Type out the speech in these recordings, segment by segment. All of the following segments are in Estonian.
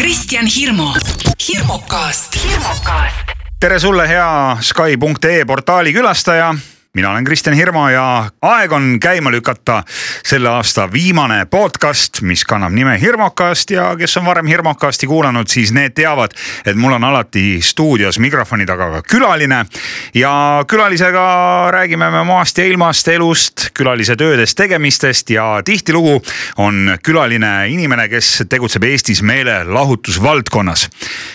Kristjan Hirmu, hirmukast, tere sulle, hea Sky.ee portaali külastaja mina olen Kristjan Hirmu ja aeg on käima lükata selle aasta viimane podcast, mis kannab nime Hirmukast ja kes on varem Hirmukasti kuulanud, siis need teavad, et mul on alati stuudios mikrofoni taga ka külaline. ja külalisega räägime me maast ja ilmast, elust, külalise töödest, tegemistest ja tihtilugu on külaline inimene, kes tegutseb Eestis meelelahutusvaldkonnas.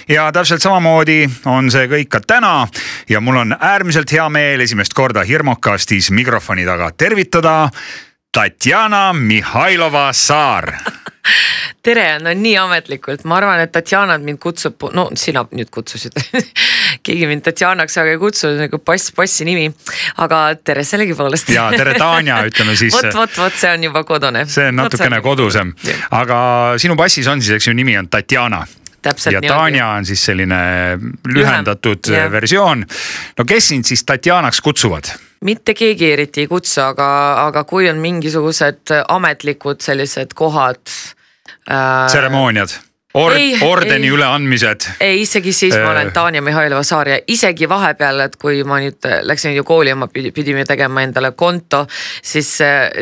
ja täpselt samamoodi on see kõik ka täna ja mul on äärmiselt hea meel esimest korda Hirmukast Termokastis mikrofoni taga tervitada Tatjana Mihhailova-Saar tere, no nii ametlikult, ma arvan, et Tatjana mind kutsub, no sina nüüd kutsusid keegi mind Tatjanaks väga ei kutsu, nagu pass, passi nimi. aga tere sellegipoolest. ja tere Tanja, ütleme siis. vot, vot, vot see on juba kodune. see on natukene kodusem, aga sinu passis on siis, eks ju, nimi on Tatjana täpselt ja Tanja on siis selline lühendatud Lühem, versioon. no kes sind siis Tatjanaks kutsuvad? Mitte keegi eriti ei kutsu, aga, aga kui on mingisugused ametlikud sellised kohad äh,. tseremooniad Ord, ei, ordeni ei, üleandmised. ei, isegi siis ma olen äh. Tanja Mihhailova Saar ja isegi vahepeal, et kui ma nüüd läksin ju kooli ja ma pidime tegema endale konto, siis,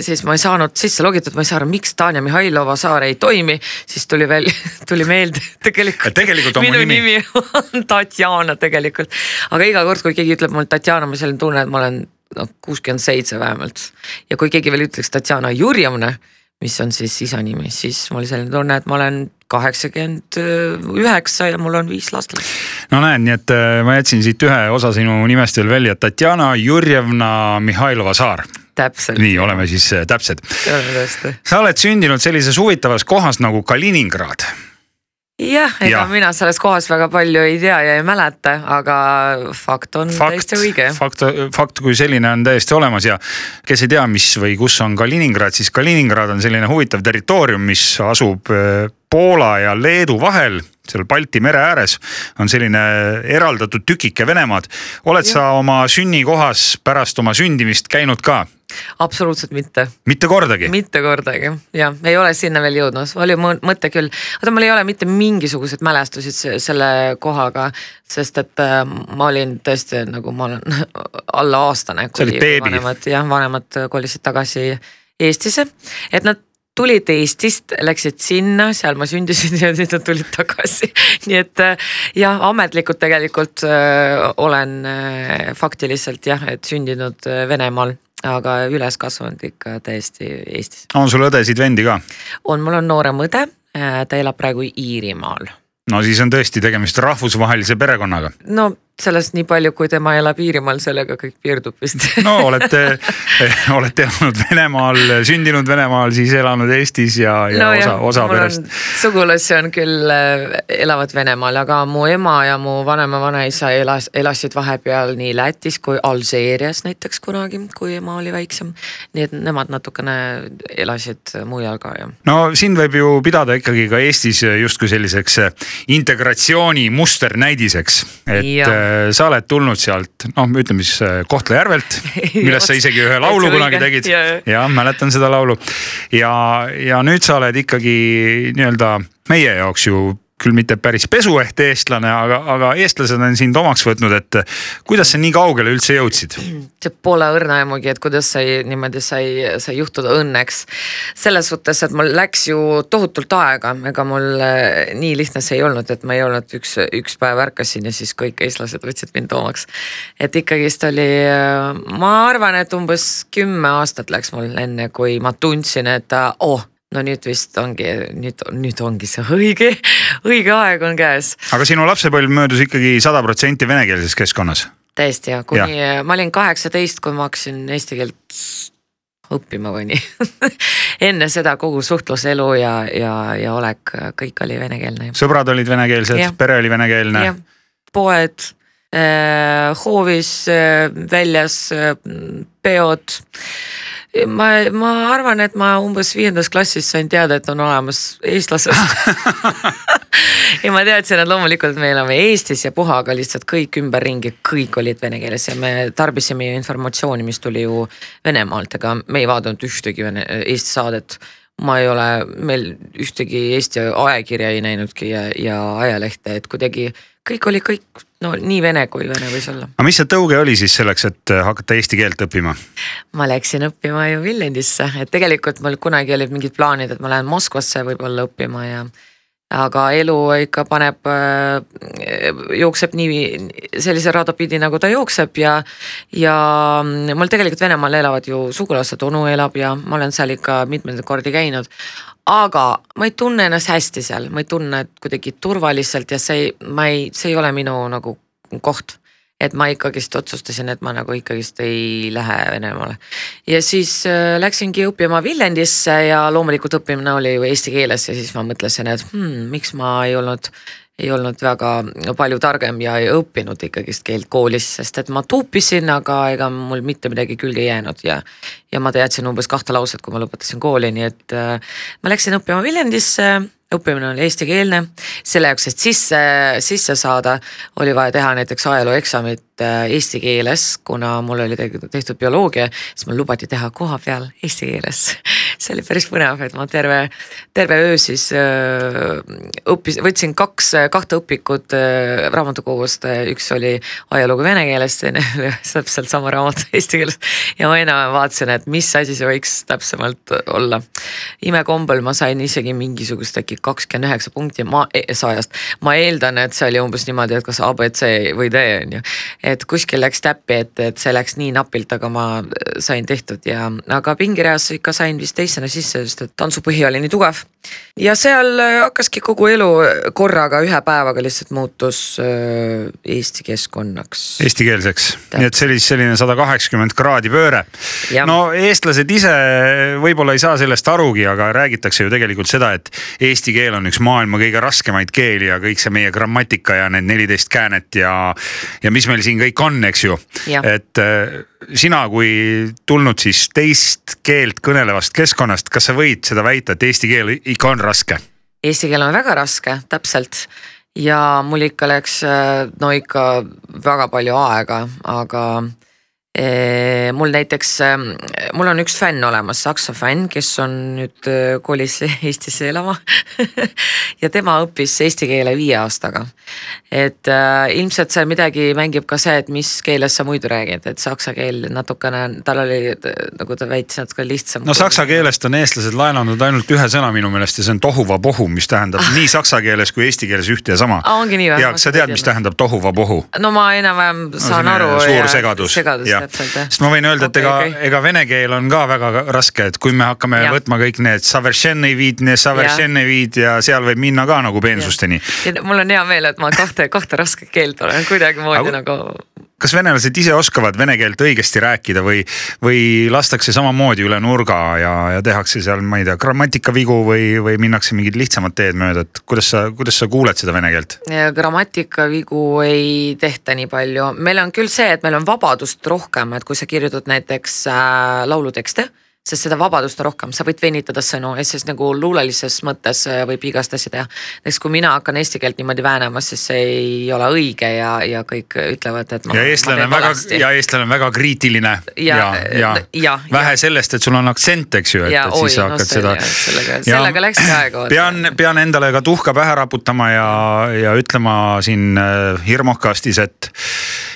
siis ma ei saanud sisse logitud, ma ei saa aru, miks Tanja Mihhailova Saar ei toimi. siis tuli veel, tuli meelde tegelikult. tegelikult minu nimi, nimi on Tatjana tegelikult, aga iga kord, kui keegi ütleb mulle Tatjana, ma selline tunne, et ma olen noh, kuuskümmend seitse vähemalt. ja kui keegi veel ütleks Tatjana Jurjevna mis on siis isa nimi, siis mul selline tunne, et ma olen kaheksakümmend üheksa ja mul on viis last. no näed, nii et äh, ma jätsin siit ühe osa sinu nimest veel välja, Tatjana Jurjevna Mihhailova-Saar täpselt. nii, oleme siis äh, täpsed. sa oled sündinud sellises huvitavas kohas nagu Kaliningrad jah, ega ja. mina sellest kohast väga palju ei tea ja ei mäleta, aga fakt on fakt, täiesti õige. fakt, fakt kui selline on täiesti olemas ja kes ei tea, mis või kus on Kaliningrad, siis Kaliningrad on selline huvitav territoorium, mis asub äh, Poola ja Leedu vahel seal Balti mere ääres on selline eraldatud tükike Venemaad. oled ja. sa oma sünnikohas pärast oma sündimist käinud ka? Absoluutselt mitte. mitte kordagi? mitte kordagi, jah, ei ole sinna veel jõudnud, oli mõte küll. oota, mul ei ole mitte mingisuguseid mälestusi selle kohaga, sest et äh, ma olin tõesti nagu ma olen alla aastane. sa olid beebi? jah, vanemad kolisid tagasi Eestisse, et nad tulid Eestist, läksid sinna, seal ma sündisin ja siis nad tulid tagasi. nii et äh, jah, ametlikult tegelikult öö, olen öö, faktiliselt jah, et sündinud Venemaal aga üles kasvanud ikka täiesti Eestis. on sul õdesid-vendi ka? on, mul on noorem õde, äh, ta elab praegu Iirimaal. no siis on tõesti tegemist rahvusvahelise perekonnaga. no sellest nii palju, kui tema elab Iirimaal, sellega kõik piirdub vist. no olete, olete elanud Venemaal, sündinud Venemaal, siis elanud Eestis ja, ja no, osa, osa perest. sugulasi on küll, äh, elavad Venemaal, aga mu ema ja mu vanema-vanaisa elas, elasid vahepeal nii Lätis kui Alžeerias näiteks kunagi, kui ema oli väiksem. nii et nemad natukene elasid mujal ka jah. no sind võib ju pidada ikkagi ka Eestis justkui selliseks integratsiooni musternäidiseks, et ja Äh, sa oled tulnud sealt, noh, ütleme siis äh, Kohtla-Järvelt, millest sa isegi ühe laulu kunagi tegid. jah, mäletan seda laulu. ja, ja nüüd sa oled ikkagi nii-öelda meie jaoks ju küll mitte päris pesueht eestlane, aga, aga eestlased on sind omaks võtnud, et kuidas sa nii kaugele üldse jõudsid? see pole õrna aimugi, et kuidas sai niimoodi sai, sai juhtuda õnneks. selles suhtes, et mul läks ju tohutult aega, ega mul eh, nii lihtne see ei olnud, et ma ei olnud üks, üks päev ärkasin ja siis kõik eestlased võtsid mind omaks. et ikkagist oli, eh, ma arvan, et umbes kümme aastat läks mul enne, kui ma tundsin, et oh no nüüd vist ongi, nüüd, nüüd ongi see õige, õige aeg on käes. aga sinu lapsepõlv möödus ikkagi sada protsenti venekeelses keskkonnas? täiesti ja kuni ja. ma olin kaheksateist, kui ma hakkasin eesti keelt õppima kuni enne seda kogu suhtluselu ja, ja, ja olek, kõik oli venekeelne. sõbrad olid venekeelsed, pere oli venekeelne? poed äh,, hoovis äh,, väljas äh, peod ma, ma arvan, et ma umbes viiendas klassis sain teada, et on olemas eestlased. Ja ma teadsin, et loomulikult me elame Eestis ja puha, aga lihtsalt kõik ümberringi, kõik olid vene keeles ja me tarbisime ju informatsiooni, mis tuli ju Venemaalt, ega me ei vaadanud ühtegi vene, Eesti saadet ma ei ole meil ühtegi Eesti ajakirja ei näinudki ja, ja ajalehte, et kuidagi kõik oli kõik no nii vene kui vene võis olla. aga mis see tõuge oli siis selleks, et hakata eesti keelt õppima? ma läksin õppima ju Viljandisse, et tegelikult mul kunagi olid mingid plaanid, et ma lähen Moskvasse võib-olla õppima ja aga elu ikka paneb, jookseb nii sellise rada pidi, nagu ta jookseb ja. ja mul tegelikult Venemaal elavad ju sugulased, onu elab ja ma olen seal ikka mitmeid kordi käinud. aga ma ei tunne ennast hästi seal, ma ei tunne kuidagi turvaliselt ja see ma ei, see ei ole minu nagu koht et ma ikkagist otsustasin, et ma nagu ikkagist ei lähe Venemaale. ja siis äh, läksingi õppima Viljandisse ja loomulikult õppimine oli ju eesti keeles ja siis ma mõtlesin, et hmm, miks ma ei olnud ei olnud väga palju targem ja ei õppinud ikkagist keelt koolis, sest et ma tuupisin, aga ega mul mitte midagi külge ei jäänud ja. ja ma teadsin umbes kahte lauset, kui ma lõpetasin kooli, nii et äh, ma läksin õppima Viljandisse õppimine oli eestikeelne, selle jaoks, et sisse, sisse saada, oli vaja teha näiteks ajalooeksamit äh, eesti keeles, kuna mul oli tehtud bioloogia, siis mul lubati teha koha peal eesti keeles. See oli päris põnev, et ma terve, terve öö siis äh, õppis, võtsin kaks, kahte õpikut äh, raamatukogust, üks oli ajalugu vene keeles, teine oli täpselt sama raamat eesti keeles. ja ma enam-vähem vaatasin, et mis asi see võiks täpsemalt olla. imekombel ma sain isegi mingisugust äkki kakskümmend üheksa punkti ma e, sajast. ma eeldan, et see oli umbes niimoodi, et kas abc või D on ju. et kuskil läks täppi, et, et see läks nii napilt, aga ma sain tehtud ja, aga pingireas ikka sain vist teisena sisse, sest et tantsupõhi oli nii tugev. ja seal hakkaski kogu elu korraga ühe päevaga lihtsalt muutus äh, Eesti keskkonnaks. Eestikeelseks, nii et see oli siis selline sada kaheksakümmend kraadi pööre. no eestlased ise võib-olla ei saa sellest arugi, aga räägitakse ju tegelikult seda, et eesti keel on üks maailma kõige raskemaid keeli ja kõik see meie grammatika ja need neliteist käänet ja, ja mis meil siin kõik on, eks ju. et äh, sina kui tulnud siis teist keelt kõnelevast keskkonnast, kas sa võid seda väita, et eesti keel ikka on raske? Eesti keel on väga raske, täpselt ja mul ikka läks äh, no ikka väga palju aega, aga mul näiteks, mul on üks fänn olemas, saksa fänn, kes on nüüd kolis Eestisse elama ja tema õppis eesti keele viie aastaga. et äh, ilmselt seal midagi mängib ka see, et mis keeles sa muidu räägid, et saksa keel natukene, tal oli nagu ta väitis, natuke lihtsam. no saksa keelest on eestlased laenanud ainult ühe sõna minu meelest ja see on tohuvabohu, mis tähendab nii saksa keeles kui eesti keeles ühte ja sama ah,. ongi nii või? ja sa tead, mis tähendab tohuvabohu? no ma enam-vähem saan no, aru. suur segadus, segadus täpselt jah. Sest ma võin öelda, et okay, ega okay., ega vene keel on ka väga raske, et kui me hakkame ja. võtma kõik need ja seal võib minna ka nagu peensusteni. mul on hea meel, et ma kahte, kahte rasket keelt olen kuidagimoodi Aga... nagu kas venelased ise oskavad vene keelt õigesti rääkida või, või lastakse samamoodi üle nurga ja, ja tehakse seal, ma ei tea, grammatikavigu või, või minnakse mingit lihtsamat teed mööda, et kuidas sa, kuidas sa kuuled seda vene keelt? grammatikavigu ei tehta nii palju, meil on küll see, et meil on vabadust rohkem, et kui sa kirjutad näiteks äh, laulutekste sest seda vabadust on rohkem, sa võid venitada sõnu ja siis nagu luulelises mõttes äh, võib igast asja teha. näiteks kui mina hakkan eesti keelt niimoodi väänama, siis see ei ole õige ja, ja kõik ütlevad, et. ja eestlane on väga ja eestlane on väga kriitiline ja, ja, ja, ja vähe ja. sellest, et sul on aktsent, eks ju, et, et siis oi, sa hakkad no, seda. sellega, sellega läkski aega. pean, pean endale ka tuhka pähe raputama ja, ja ütlema siin äh, hirmukastis, et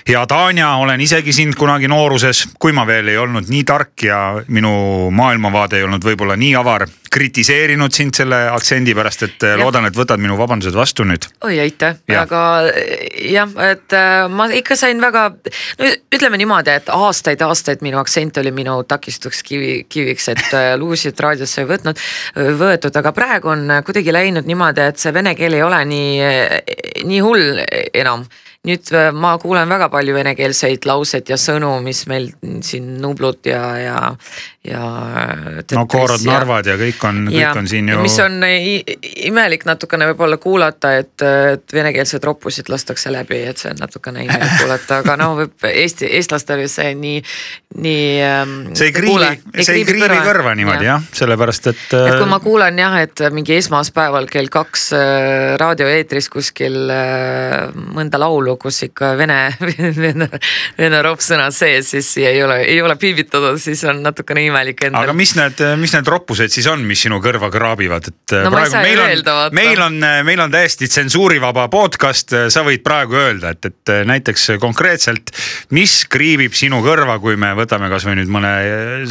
hea Tanja, olen isegi sind kunagi nooruses, kui ma veel ei olnud nii tark ja minu maailmavaade ei olnud võib-olla nii avar, kritiseerinud sind selle aktsendi pärast, et ja. loodan, et võtad minu vabandused vastu nüüd. oi aitäh ja., aga jah, et äh, ma ikka sain väga, no ütleme niimoodi, et aastaid-aastaid minu aktsent oli minu takistuseks kivi, kiviks, et äh, lugusid raadiosse ei võtnud, võetud, aga praegu on kuidagi läinud niimoodi, et see vene keel ei ole nii, nii hull enam nüüd äh, ma kuulen väga palju venekeelseid lauseid ja sõnu, mis meil siin Nublud ja, ja, ja. no Koorod ja, Narvad ja kõik on, kõik on siin ju. mis on imelik natukene võib-olla kuulata, et, et venekeelseid roppusid lastakse läbi, et see on natukene imelik kuulata, aga no võib Eesti, eestlastele see nii, nii. Ähm, see ei kriivi, see ei kriivi kõrva, kõrva niimoodi jah ja,, sellepärast et. et kui ma kuulen jah, et mingi esmaspäeval kell kaks äh, raadioeetris kuskil äh, mõnda laulu kus ikka vene, vene, vene roppsõnad sees, siis ei ole, ei ole piibitatud, siis on natukene ime imelik aga endal. mis need, mis need roppused siis on, mis sinu kõrva kraabivad, et No ju meil on meil on, meil on täiesti tsensuurivaba podcast, sa võid praegu öelda, et, et näiteks konkreetselt, mis kriibib sinu kõrva, kui me võtame kasvõi nüüd mõne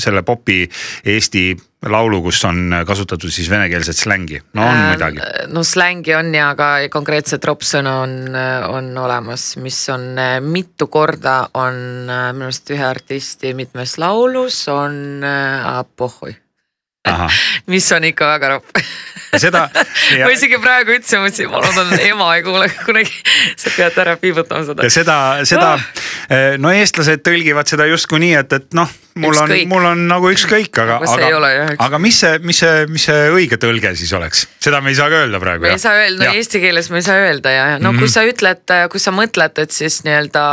selle popi Eesti laulu, kus on kasutatud siis venekeelset slängi, no on Äh, muidugi. no slängi on ja ka konkreetset roppsõna on, on olemas, mis on mitu korda on minu arust ühe artisti mitmes laulus on äh, pohhui, ahah, mis on ikka väga ropp. seda ma isegi praegu ütlesin, mõtlesin, ma loodan, et ema ei kuule kunagi, sa pead ära piibutama seda ja. seda, seda Ah. no eestlased tõlgivad seda justkui nii, et, et noh, mul on mul on nagu ükskõik, aga, Aga aga mis see, mis see, mis see õige tõlge siis oleks, seda me ei saa ka öelda praegu. me ei saa öelda, no eesti keeles me ei saa öelda ja, no Mhm. kui sa ütled, kui sa mõtled, et siis nii-öelda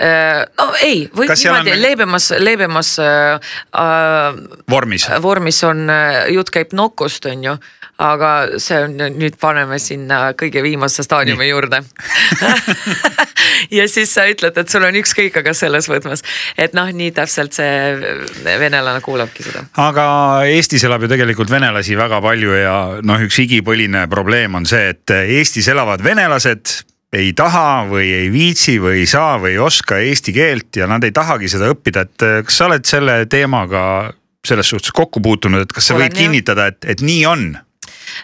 äh, no ei, või Kas on niimoodi veel- leebemas, leebemas äh, äh, vormis. vormis on, jutt käib nokust, on ju, aga see on nüüd paneme sinna kõige viimase staadiumi juurde. ja siis sa ütled, et sul on ükskõik, aga selles võtmes, et noh, nii täpselt see venelane kuulabki seda. aga Eestis elab ju tegelikult venelasi väga palju ja noh, üks igipõline probleem on see, et Eestis elavad venelased ei taha või ei viitsi või ei saa või ei oska eesti keelt ja nad ei tahagi seda õppida, et kas sa oled selle teemaga selles suhtes kokku puutunud, et kas sa Olen, võid jah. kinnitada, et, et nii on?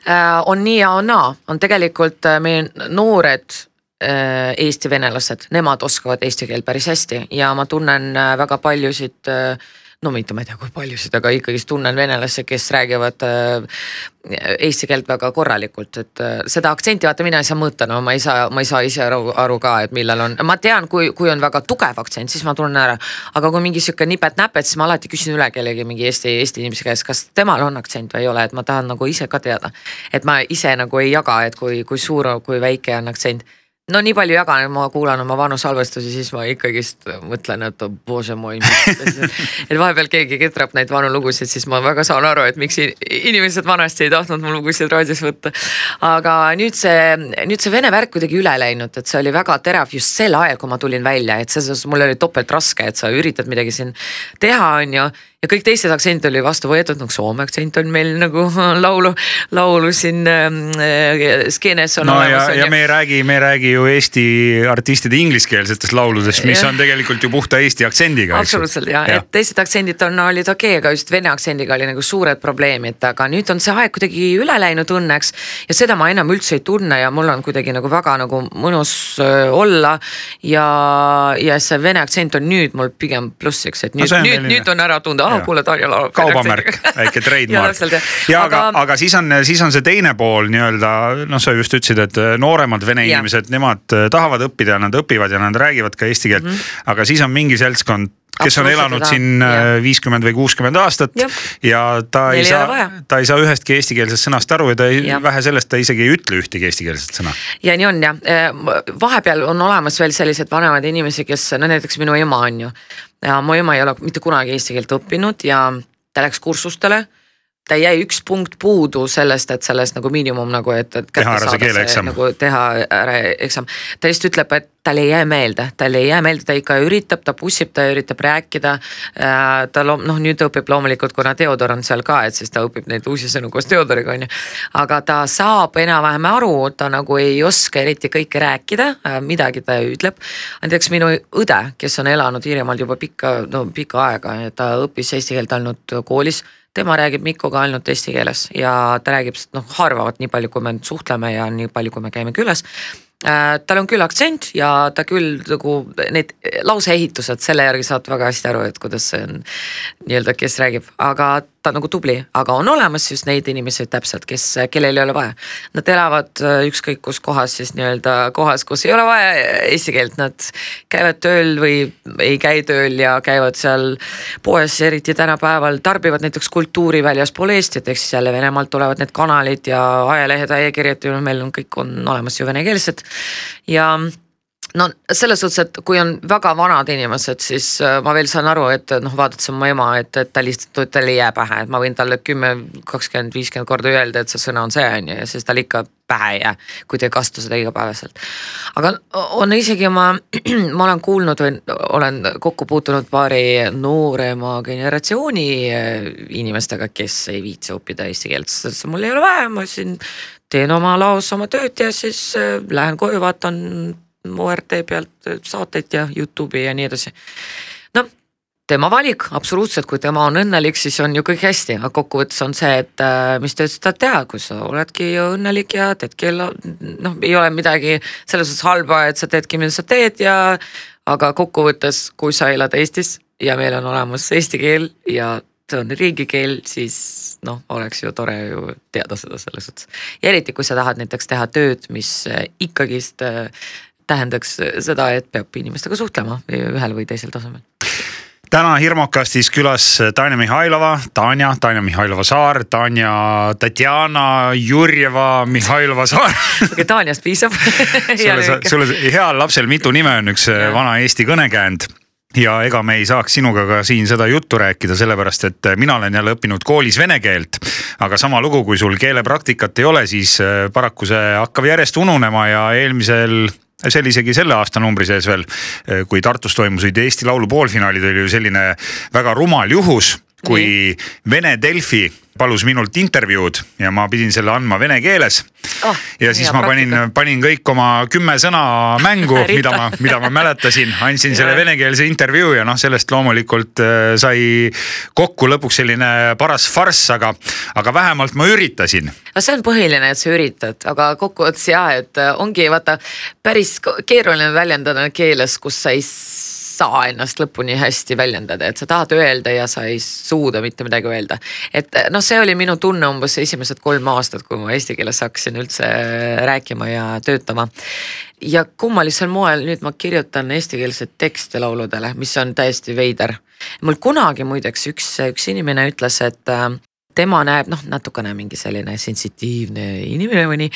Äh, on nii ja on naa, on tegelikult äh, meie noored äh, Eesti venelased, nemad oskavad eesti keelt päris hästi. Ja ma tunnen väga paljusid äh, no mitte ma ei tea, kui paljusid, aga ikkagist tunnen venelasi, kes räägivad äh, eesti keelt väga korralikult, et äh, seda aktsenti vaata mina ei saa mõõta, no ma ei saa, ma ei saa ise aru, aru ka, et millal on, ma tean, kui, kui on väga tugev aktsent, siis ma tunnen ära. aga kui mingi sihuke nipet-näpet, siis ma alati küsin üle kellegi mingi Eesti, Eesti inimese käest, kas temal on aktsent või ei ole, et ma tahan nagu ise ka teada. et ma ise nagu ei jaga, et kui, kui suur, kui väike on aktsent no nii palju jagan, ma kuulan oma vanu salvestusi, siis ma ikkagist mõtlen, et oh, bože moi. et vahepeal keegi ketrab neid vanu lugusid, siis ma väga saan aru, et miks inimesed vanasti ei tahtnud mu lugusid raadios võtta. aga nüüd see, nüüd see vene värk kuidagi üle läinud, et see oli väga terav just sel ajal, kui ma tulin välja, et selles suhtes mul oli topelt raske, et sa üritad midagi siin teha, on ju ja kõik teised aktsent oli vastu võetud, nagu Soome aktsent on meil nagu laulu, laulu siin äh, skeenes on no olemas. ja, ja me ei räägi, me ei räägi ju Eesti artistide ingliskeelsetest lauludest, mis Jah. on tegelikult ju puhta Eesti aktsendiga. absoluutselt ja, ja., et teised aktsendid on, olid okei okay,, aga just vene aktsendiga oli nagu suured probleemid, aga nüüd on see aeg kuidagi üle läinud õnneks ja seda ma enam üldse ei tunne ja mul on kuidagi nagu väga nagu mõnus öö, olla ja, ja see vene aktsent on nüüd mul pigem plussiks, et nüüd no,, on nüüd, nüüd on ära tunda. Ah kuule, Tanja laulab. kaubamärk, väike ja trademark. jah, ja aga, aga siis on, siis on see teine pool nii-öelda noh, sa just ütlesid, et äh, nooremad vene Jah. inimesed, nemad äh, tahavad õppida ja nad õpivad ja nad räägivad ka eesti keelt mm. -hmm. aga siis on mingi seltskond, kes on elanud siin Jah. viiskümmend või kuuskümmend aastat Jah. ja ta Neil ei saa ta ei saa ühestki eestikeelsest sõnast aru ja ta ei, vähe sellest, ta isegi ei ütle ühtegi eestikeelset sõna. ja nii on jah, vahepeal on olemas veel sellised vanemad inimesi, kes no näiteks minu ema on ju. Ja mu ema ei ole mitte kunagi eesti keelt õppinud ja ta läks kursustele ta jäi üks punkt puudu sellest, et sellest nagu miinimum nagu, et, et. Teha ära see keeleeksam. nagu teha ära eksam, ta lihtsalt ütleb, et tal ei jää meelde, tal ei jää meelde, ta ikka üritab, ta pussib, ta üritab rääkida. ta loom-, noh nüüd õpib loomulikult, kuna Theodor on seal ka, et siis ta õpib neid uusi sõnu koos Theodoriga on ju. aga ta saab enam-vähem aru, ta nagu ei oska eriti kõike rääkida, midagi ta ütleb. näiteks minu õde, kes on elanud Iirimaal juba pikka, no pikka aega ja ta õppis eesti keelt ainult koolis tema räägib Mikuga ainult eesti keeles ja ta räägib noh harvavalt nii palju, kui me nüüd suhtleme ja nii palju, kui me käime külas äh,. tal on küll aktsent ja ta küll nagu need lauseehitused, selle järgi saad väga hästi aru, et kuidas see on nii-öelda, kes räägib, aga ta on nagu tubli, aga on olemas just neid inimesi täpselt, kes, kellel ei ole vaja. Nad elavad äh, ükskõik kus kohas siis nii-öelda kohas, kus ei ole vaja eesti keelt, nad käivad tööl või ei käi tööl ja käivad seal poes, eriti tänapäeval tarbivad näiteks kultuuri väljaspool Eestit, ehk siis jälle Venemaalt tulevad need kanalid ja ajalehed, ajakirjad ju meil on kõik on olemas ju venekeelsed ja no selles suhtes, et kui on väga vanad inimesed, siis äh, ma veel saan aru, et noh, vaadates mu ema, et, et ta lihtsalt, tal ei jää pähe, et ma võin talle kümme, kakskümmend, viiskümmend korda öelda, et see sõna on see, on ju, ja siis tal ikka pähe ei jää, kui ta ei kasuta seda igapäevaselt. aga on isegi ma, ma olen kuulnud või olen kokku puutunud paari noorema generatsiooni äh, inimestega, kes ei viitsi õppida eesti keelt, sest mul ei ole vaja, ma siin teen oma laos oma tööd ja siis äh, lähen koju, vaatan ORT pealt saateid ja Youtube'i ja nii edasi. no tema valik, absoluutselt, kui tema on õnnelik, siis on ju kõik hästi, aga kokkuvõttes on see, et äh, mis tööd sa tahad teha, kui sa oledki õnnelik ja teedki noh, ei ole midagi selles suhtes halba, et sa teedki, mida sa teed ja aga kokkuvõttes, kui sa elad Eestis ja meil on olemas eesti keel ja see on riigikeel, siis noh, oleks ju tore ju teada seda selles suhtes. ja eriti, kui sa tahad näiteks teha tööd, mis äh, ikkagist äh, tähendaks seda, et peab inimestega suhtlema ühel või teisel tasemel täna Hirmukastis külas Tanja Mihhailova, Tanja, Tanja Mihhailova Saar, Tanja, Tatjana Jurjeva Mihhailova Saar. okei, Tanjast piisab sulle, sulle heal lapsel mitu nime on üks ja. vana eesti kõnekäänd ja ega me ei saaks sinuga ka siin seda juttu rääkida, sellepärast et mina olen jälle õppinud koolis vene keelt. aga sama lugu, kui sul keelepraktikat ei ole, siis paraku see hakkab järjest ununema ja eelmisel see oli isegi selle aastanumbri sees veel, kui Tartus toimusid Eesti Laulu poolfinaalid, oli ju selline väga rumal juhus, kui Nii. Vene Delfi palus minult intervjuud ja ma pidin selle andma vene keeles oh,. ja siis ma panin, panin kõik oma kümme sõna mängu mida ma, mida ma mäletasin, andsin selle venekeelse intervjuu ja noh, sellest loomulikult äh, sai kokku lõpuks selline paras farss, aga, aga vähemalt ma üritasin. no see on põhiline, et sa üritad, aga kokkuvõttes jah, et äh, ongi vaata päris keeruline väljendada keeles, kus sa ei saa ennast lõpuni hästi väljendada, et sa tahad öelda ja sa ei suuda mitte midagi öelda. et noh, see oli minu tunne umbes esimesed kolm aastat, kui ma eesti keeles hakkasin üldse rääkima ja töötama. ja kummalisel moel nüüd ma kirjutan eestikeelseid tekste lauludele, mis on täiesti veider. mul kunagi muideks üks, üks inimene ütles, et äh, tema näeb noh, natukene mingi selline sensitiivne inimene või nii.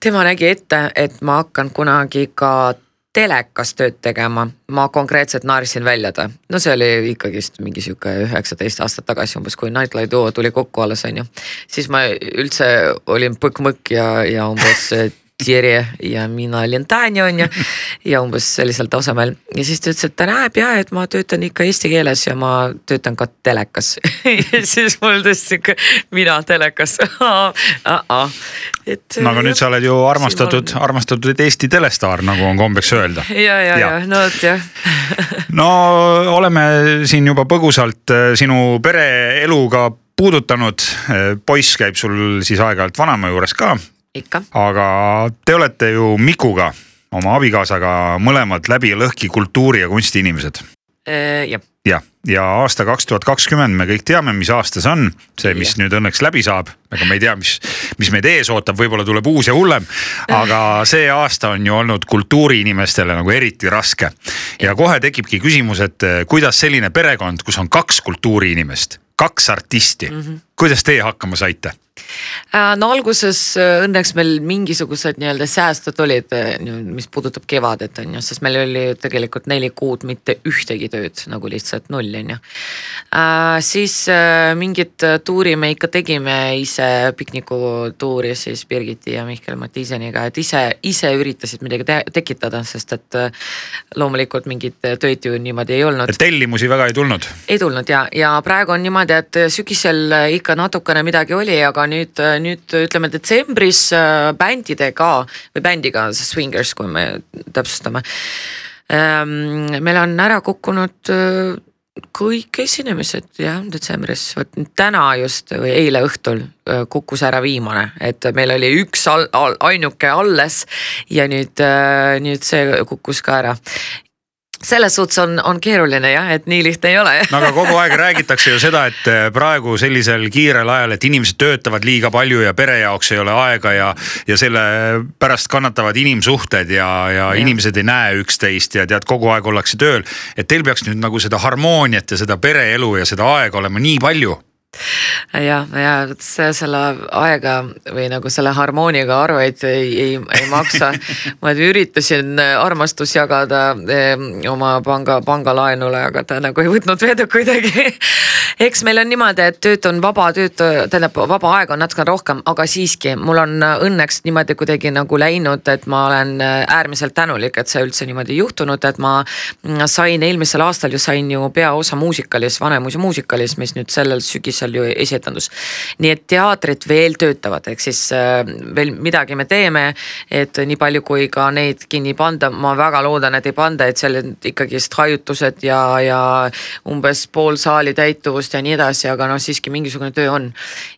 tema nägi ette, et ma hakkan kunagi ka telekas tööd tegema, ma konkreetselt naersin välja ta. no see oli ikkagist mingi sihuke üheksateist aastat tagasi umbes, kui Nightlight Duo tuli kokku alles on ju. siis ma üldse olin põkk-mõkk ja, ja umbes Thierry ja mina olin Tanja on ju. ja umbes sellisel tasemel. Ja siis ta ütles, et ta näeb ja, et ma töötan ikka eesti keeles ja ma töötan ka telekas. Ja siis mul tõesti sihuke, mina telekas. Et. no aga nüüd sa oled ju armastatud armastatud Eesti telestaar, nagu on kombeks öelda. ja, ja, ja no vot jah. No oleme siin juba põgusalt äh, sinu pereeluga puudutanud, äh, poiss käib sul siis aeg-ajalt vanaema juures ka ikka. aga te olete ju Mikuga, oma abikaasaga mõlemad läbi ja lõhki kultuuri ja kunsti inimesed. Äh, jah jah, ja aasta kaks tuhat kakskümmend, me kõik teame, mis aasta see on, see, mis ja. nüüd õnneks läbi saab, aga me ei tea, mis, mis meid ees ootab, võib-olla tuleb uus ja hullem. aga see aasta on ju olnud kultuuriinimestele nagu eriti raske ja kohe tekibki küsimus, et eh, kuidas selline perekond, kus on kaks kultuuriinimest, kaks artisti mm, -hmm. kuidas teie hakkama saite? Äh, no alguses äh, õnneks meil mingisugused nii-öelda säästud olid, äh, mis puudutab kevadet on ju, sest meil oli tegelikult neli kuud mitte ühtegi tööd nagu lihtsalt null on ju. siis mingit tuuri me ikka tegime ise, piknikutuuri siis Birgiti ja Mihkel Matiseniga, et ise, ise üritasid midagi te tekitada, sest et loomulikult mingit tööd ju niimoodi ei olnud. tellimusi väga ei tulnud? ei tulnud ja, ja praegu on niimoodi, et sügisel ikka natukene midagi oli, aga nüüd nüüd, nüüd ütleme detsembris äh, bändidega või bändiga Swingers, kui me täpsustame. Ähm, meil on ära kukkunud äh, kõik esinemised jah, detsembris, vot täna just või eile õhtul äh, kukkus ära viimane, et meil oli üks al, al, ainuke alles ja nüüd, nüüd see kukkus ka ära selles suhtes on, on keeruline jah, et nii lihtne ei ole. No aga kogu aeg räägitakse ju seda, et eh, praegu sellisel kiirel ajal, et inimesed töötavad liiga palju ja pere jaoks ei ole aega ja, ja selle pärast kannatavad inimsuhted ja, ja, ja inimesed ei näe üksteist ja tead, kogu aeg ollakse tööl. et teil peaks nüüd nagu seda harmooniat ja seda pereelu ja seda aega olema nii palju ja, ja see selle aega või nagu selle harmooniaga arveid ei, ei, ei maksa. ma üritasin armastust jagada eh, oma panga, pangalaenule, aga ta nagu ei võtnud vedu kuidagi. eks meil on niimoodi, et tööd on vaba, tööd, tähendab vaba aega on natukene rohkem, aga siiski mul on õnneks niimoodi kuidagi nagu läinud, et ma olen äärmiselt tänulik, et see üldse niimoodi juhtunud, et ma sain eelmisel aastal ju sain ju peaosa muusikalis, Vanemuise muusikalis, mis nüüd sellel sügisel ju esietendus. nii et teatrid veel töötavad, ehk siis äh, veel midagi me teeme, et nii palju, kui ka neid kinni panda, ma väga loodan, et ei panda, et seal ikkagist hajutused ja, ja umbes pool saali täituvust ja nii edasi, aga noh, siiski mingisugune töö on.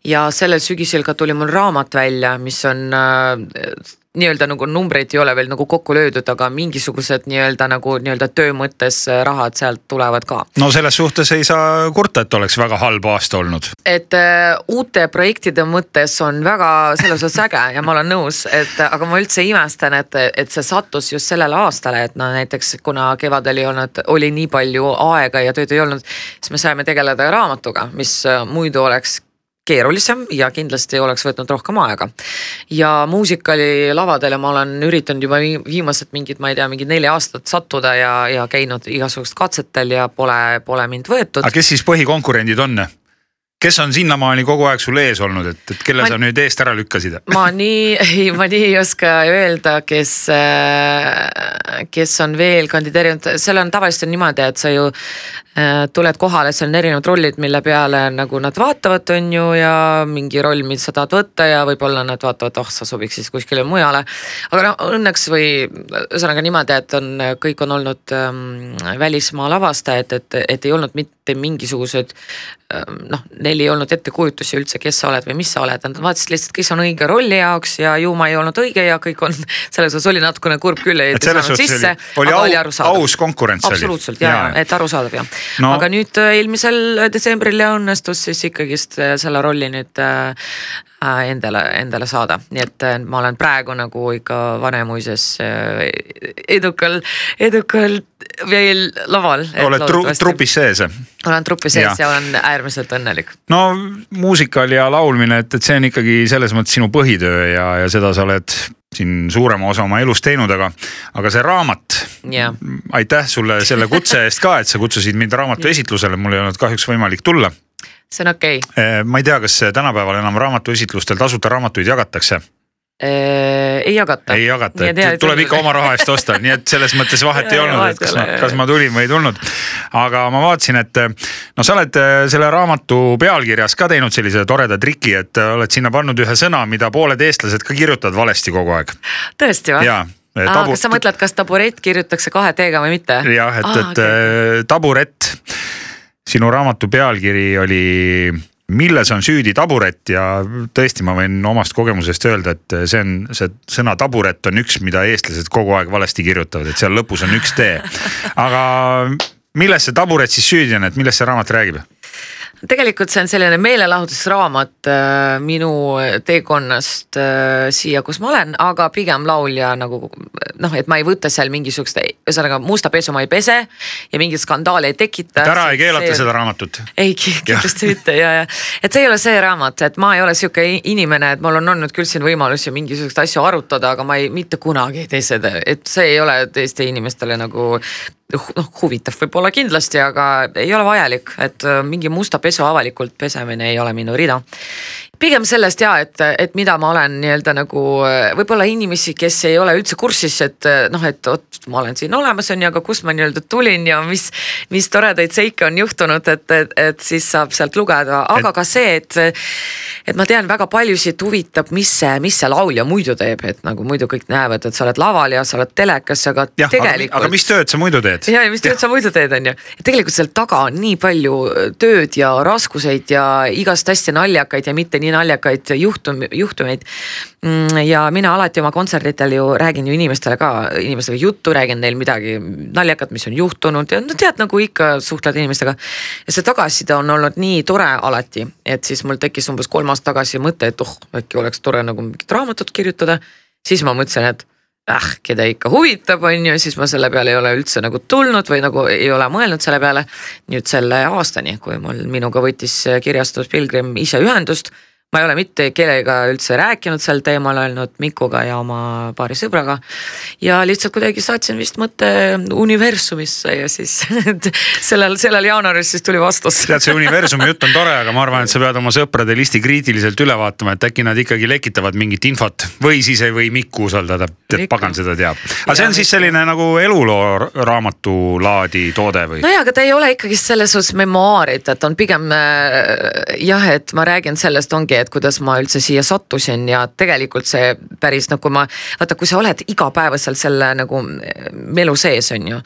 ja sellel sügisel ka tuli mul raamat välja, mis on äh, nii-öelda nagu numbreid ei ole veel nagu kokku löödud, aga mingisugused nii-öelda nagu nii-öelda töö mõttes äh, rahad sealt tulevad ka. no selles suhtes ei saa kurta, et oleks väga halb aasta olnud. et äh, uute projektide mõttes on väga selles osas äge ja ma olen nõus, et aga ma üldse imestan, et, et see sattus just sellele aastale, et no näiteks kuna kevadel ei olnud, oli nii palju aega ja tööd ei olnud, siis me saime tegeleda raamatuga, mis äh, muidu oleks keerulisem ja kindlasti oleks võtnud rohkem aega. ja muusikali lavadele ma olen üritanud juba viimased mingid, ma ei tea, mingid neli aastat sattuda ja, ja käinud igasugust katsetel ja pole, pole mind võetud. aga kes siis põhikonkurendid on? Kes on sinnamaani kogu aeg sul ees olnud, et, et kelle ma, sa nüüd eest ära lükkasid? ma nii, ei, ma nii ei oska öelda, kes, äh, kes on veel kandideerinud, seal on tavaliselt on niimoodi, et sa ju Äh, tuled kohale, seal on erinevad rollid, mille peale nagu nad vaatavad, on ju, ja mingi roll, mida sa tahad võtta ja võib-olla nad vaatavad, oh sa sobiks siis kuskile mujale. aga no õnneks või ühesõnaga niimoodi, et on, kõik on olnud ähm, välismaa lavastajad, et, et ei olnud mitte mingisuguseid ähm, noh, neil ei olnud ettekujutusi üldse, kes sa oled või mis sa oled, nad vaatasid lihtsalt, kes on õige rolli jaoks ja ju ma ei olnud õige ja kõik on, selles osas oli natukene kurb küll, et ei saanud sisse. oli, oli, au, oli arusaadav. aus konkurents oli. absoluutselt ja, ja, et arusaadav jah no.. aga nüüd äh, eelmisel detsembril õnnestus siis ikkagist äh, selle rolli nüüd äh, endale, endale saada, nii et ma olen praegu nagu ikka Vanemuises edukal, edukal veel laval. oled tru, trupis sees? olen trupis sees ja. ja olen äärmiselt õnnelik. no muusikal ja laulmine, et, et see on ikkagi selles mõttes sinu põhitöö ja, ja seda sa oled siin suurema osa oma elust teinud, aga, aga see raamat aitäh sulle selle kutse eest ka, et sa kutsusid mind raamatu esitlusele, mul ei olnud kahjuks võimalik tulla. see on okei okay.. Eh, ma ei tea, kas tänapäeval enam raamatuesitlustel tasuta raamatuid jagatakse ei jagata. ei jagata, et tuleb ikka oma raha eest osta, nii et selles mõttes vahet ei olnud, et kas ma, kas ma tulin või ei tulnud. aga ma vaatasin, et no sa oled äh, selle raamatu pealkirjas ka teinud sellise toreda triki, et äh, oled sinna pannud ühe sõna, mida pooled eestlased ka kirjutavad valesti kogu aeg. tõesti või? Tabu... kas sa mõtled, kas taburett kirjutatakse kahe T-ga või mitte? jah, et, et okay. taburett, sinu raamatu pealkiri oli milles on süüdi taburet ja tõesti, ma võin omast kogemusest öelda, et see on, see sõna taburet on üks, mida eestlased kogu aeg valesti kirjutavad, et seal lõpus on üks T. aga milles see taburet siis süüdi on, et millest see raamat räägib? Tegelikult see on selline meelelahutusraamat äh, minu teekonnast äh, siia, kus ma olen, aga pigem laulja nagu noh, et ma ei võta seal mingisugust, ühesõnaga musta pesu ma ei pese ja mingit skandaali ei tekita. et ära ei keelata see... seda raamatut? ei, kindlasti mitte ja, ja et see ei ole see raamat, et ma ei ole sihuke inimene, et mul on olnud küll siin võimalusi mingisuguseid asju arutada, aga ma ei, mitte kunagi ei tee seda, et see ei ole teiste inimestele nagu noh, huvitav võib-olla kindlasti, aga ei ole vajalik, et äh, mingi musta pesu avalikult pesemine ei ole minu rida pigem sellest ja, et, et mida ma olen nii-öelda nagu võib-olla inimesi, kes ei ole üldse kursis, et noh, et vot ma olen siin olemas, on ju, aga kust ma nii-öelda tulin ja mis, mis toredaid seike on juhtunud, et, et, et siis saab sealt lugeda, aga et... ka see, et. et ma tean, väga paljusid huvitab, mis see, mis see laulja muidu teeb, et nagu muidu kõik näevad, et sa oled laval ja sa oled telekas, aga ja, tegelikult. aga mis tööd sa muidu teed? ja, ja mis tööd ja. sa muidu teed, on ju, tegelikult seal taga on nii palju tööd ja raskuseid ja igast hästi naljakaid ja mitte nii nii naljakaid juhtum, juhtumeid. Mm, ja mina alati oma kontserditel ju räägin ju inimestele ka, inimestega juttu, räägin neil midagi naljakat, mis on juhtunud ja no tead, nagu ikka suhtled inimestega. ja see tagasiside on olnud nii tore alati, et siis mul tekkis umbes kolm aastat tagasi mõte, et oh, äkki oleks tore nagu mingit raamatut kirjutada. siis ma mõtlesin, et ah, keda ikka huvitab, on ju, siis ma selle peale ei ole üldse nagu tulnud või nagu ei ole mõelnud selle peale. nüüd selle aastani, kui mul minuga võttis kirjastus Pilgrim ise ühendust ma ei ole mitte kellega üldse rääkinud sel teemal, ainult Mikuga ja oma paari sõbraga. ja lihtsalt kuidagi saatsin vist mõtte universumisse ja siis sellel, sellel jaanuaris siis tuli vastus. tead, see universumi jutt on tore, aga ma arvan, et sa pead oma sõprade listi kriitiliselt üle vaatama, et äkki nad ikkagi lekitavad mingit infot või siis ei või Mikku usaldada, et pagan seda teab. aga see on siis selline nagu eluloo raamatu laadi toode või? nojah, aga ta ei ole ikkagi selles suhtes memuaarid, et on pigem äh, jah, et ma räägin sellest, ongi ongi, et kuidas ma üldse siia sattusin ja tegelikult see päris nagu ma, vaata, kui sa oled igapäevaselt selle nagu melu sees, on ju.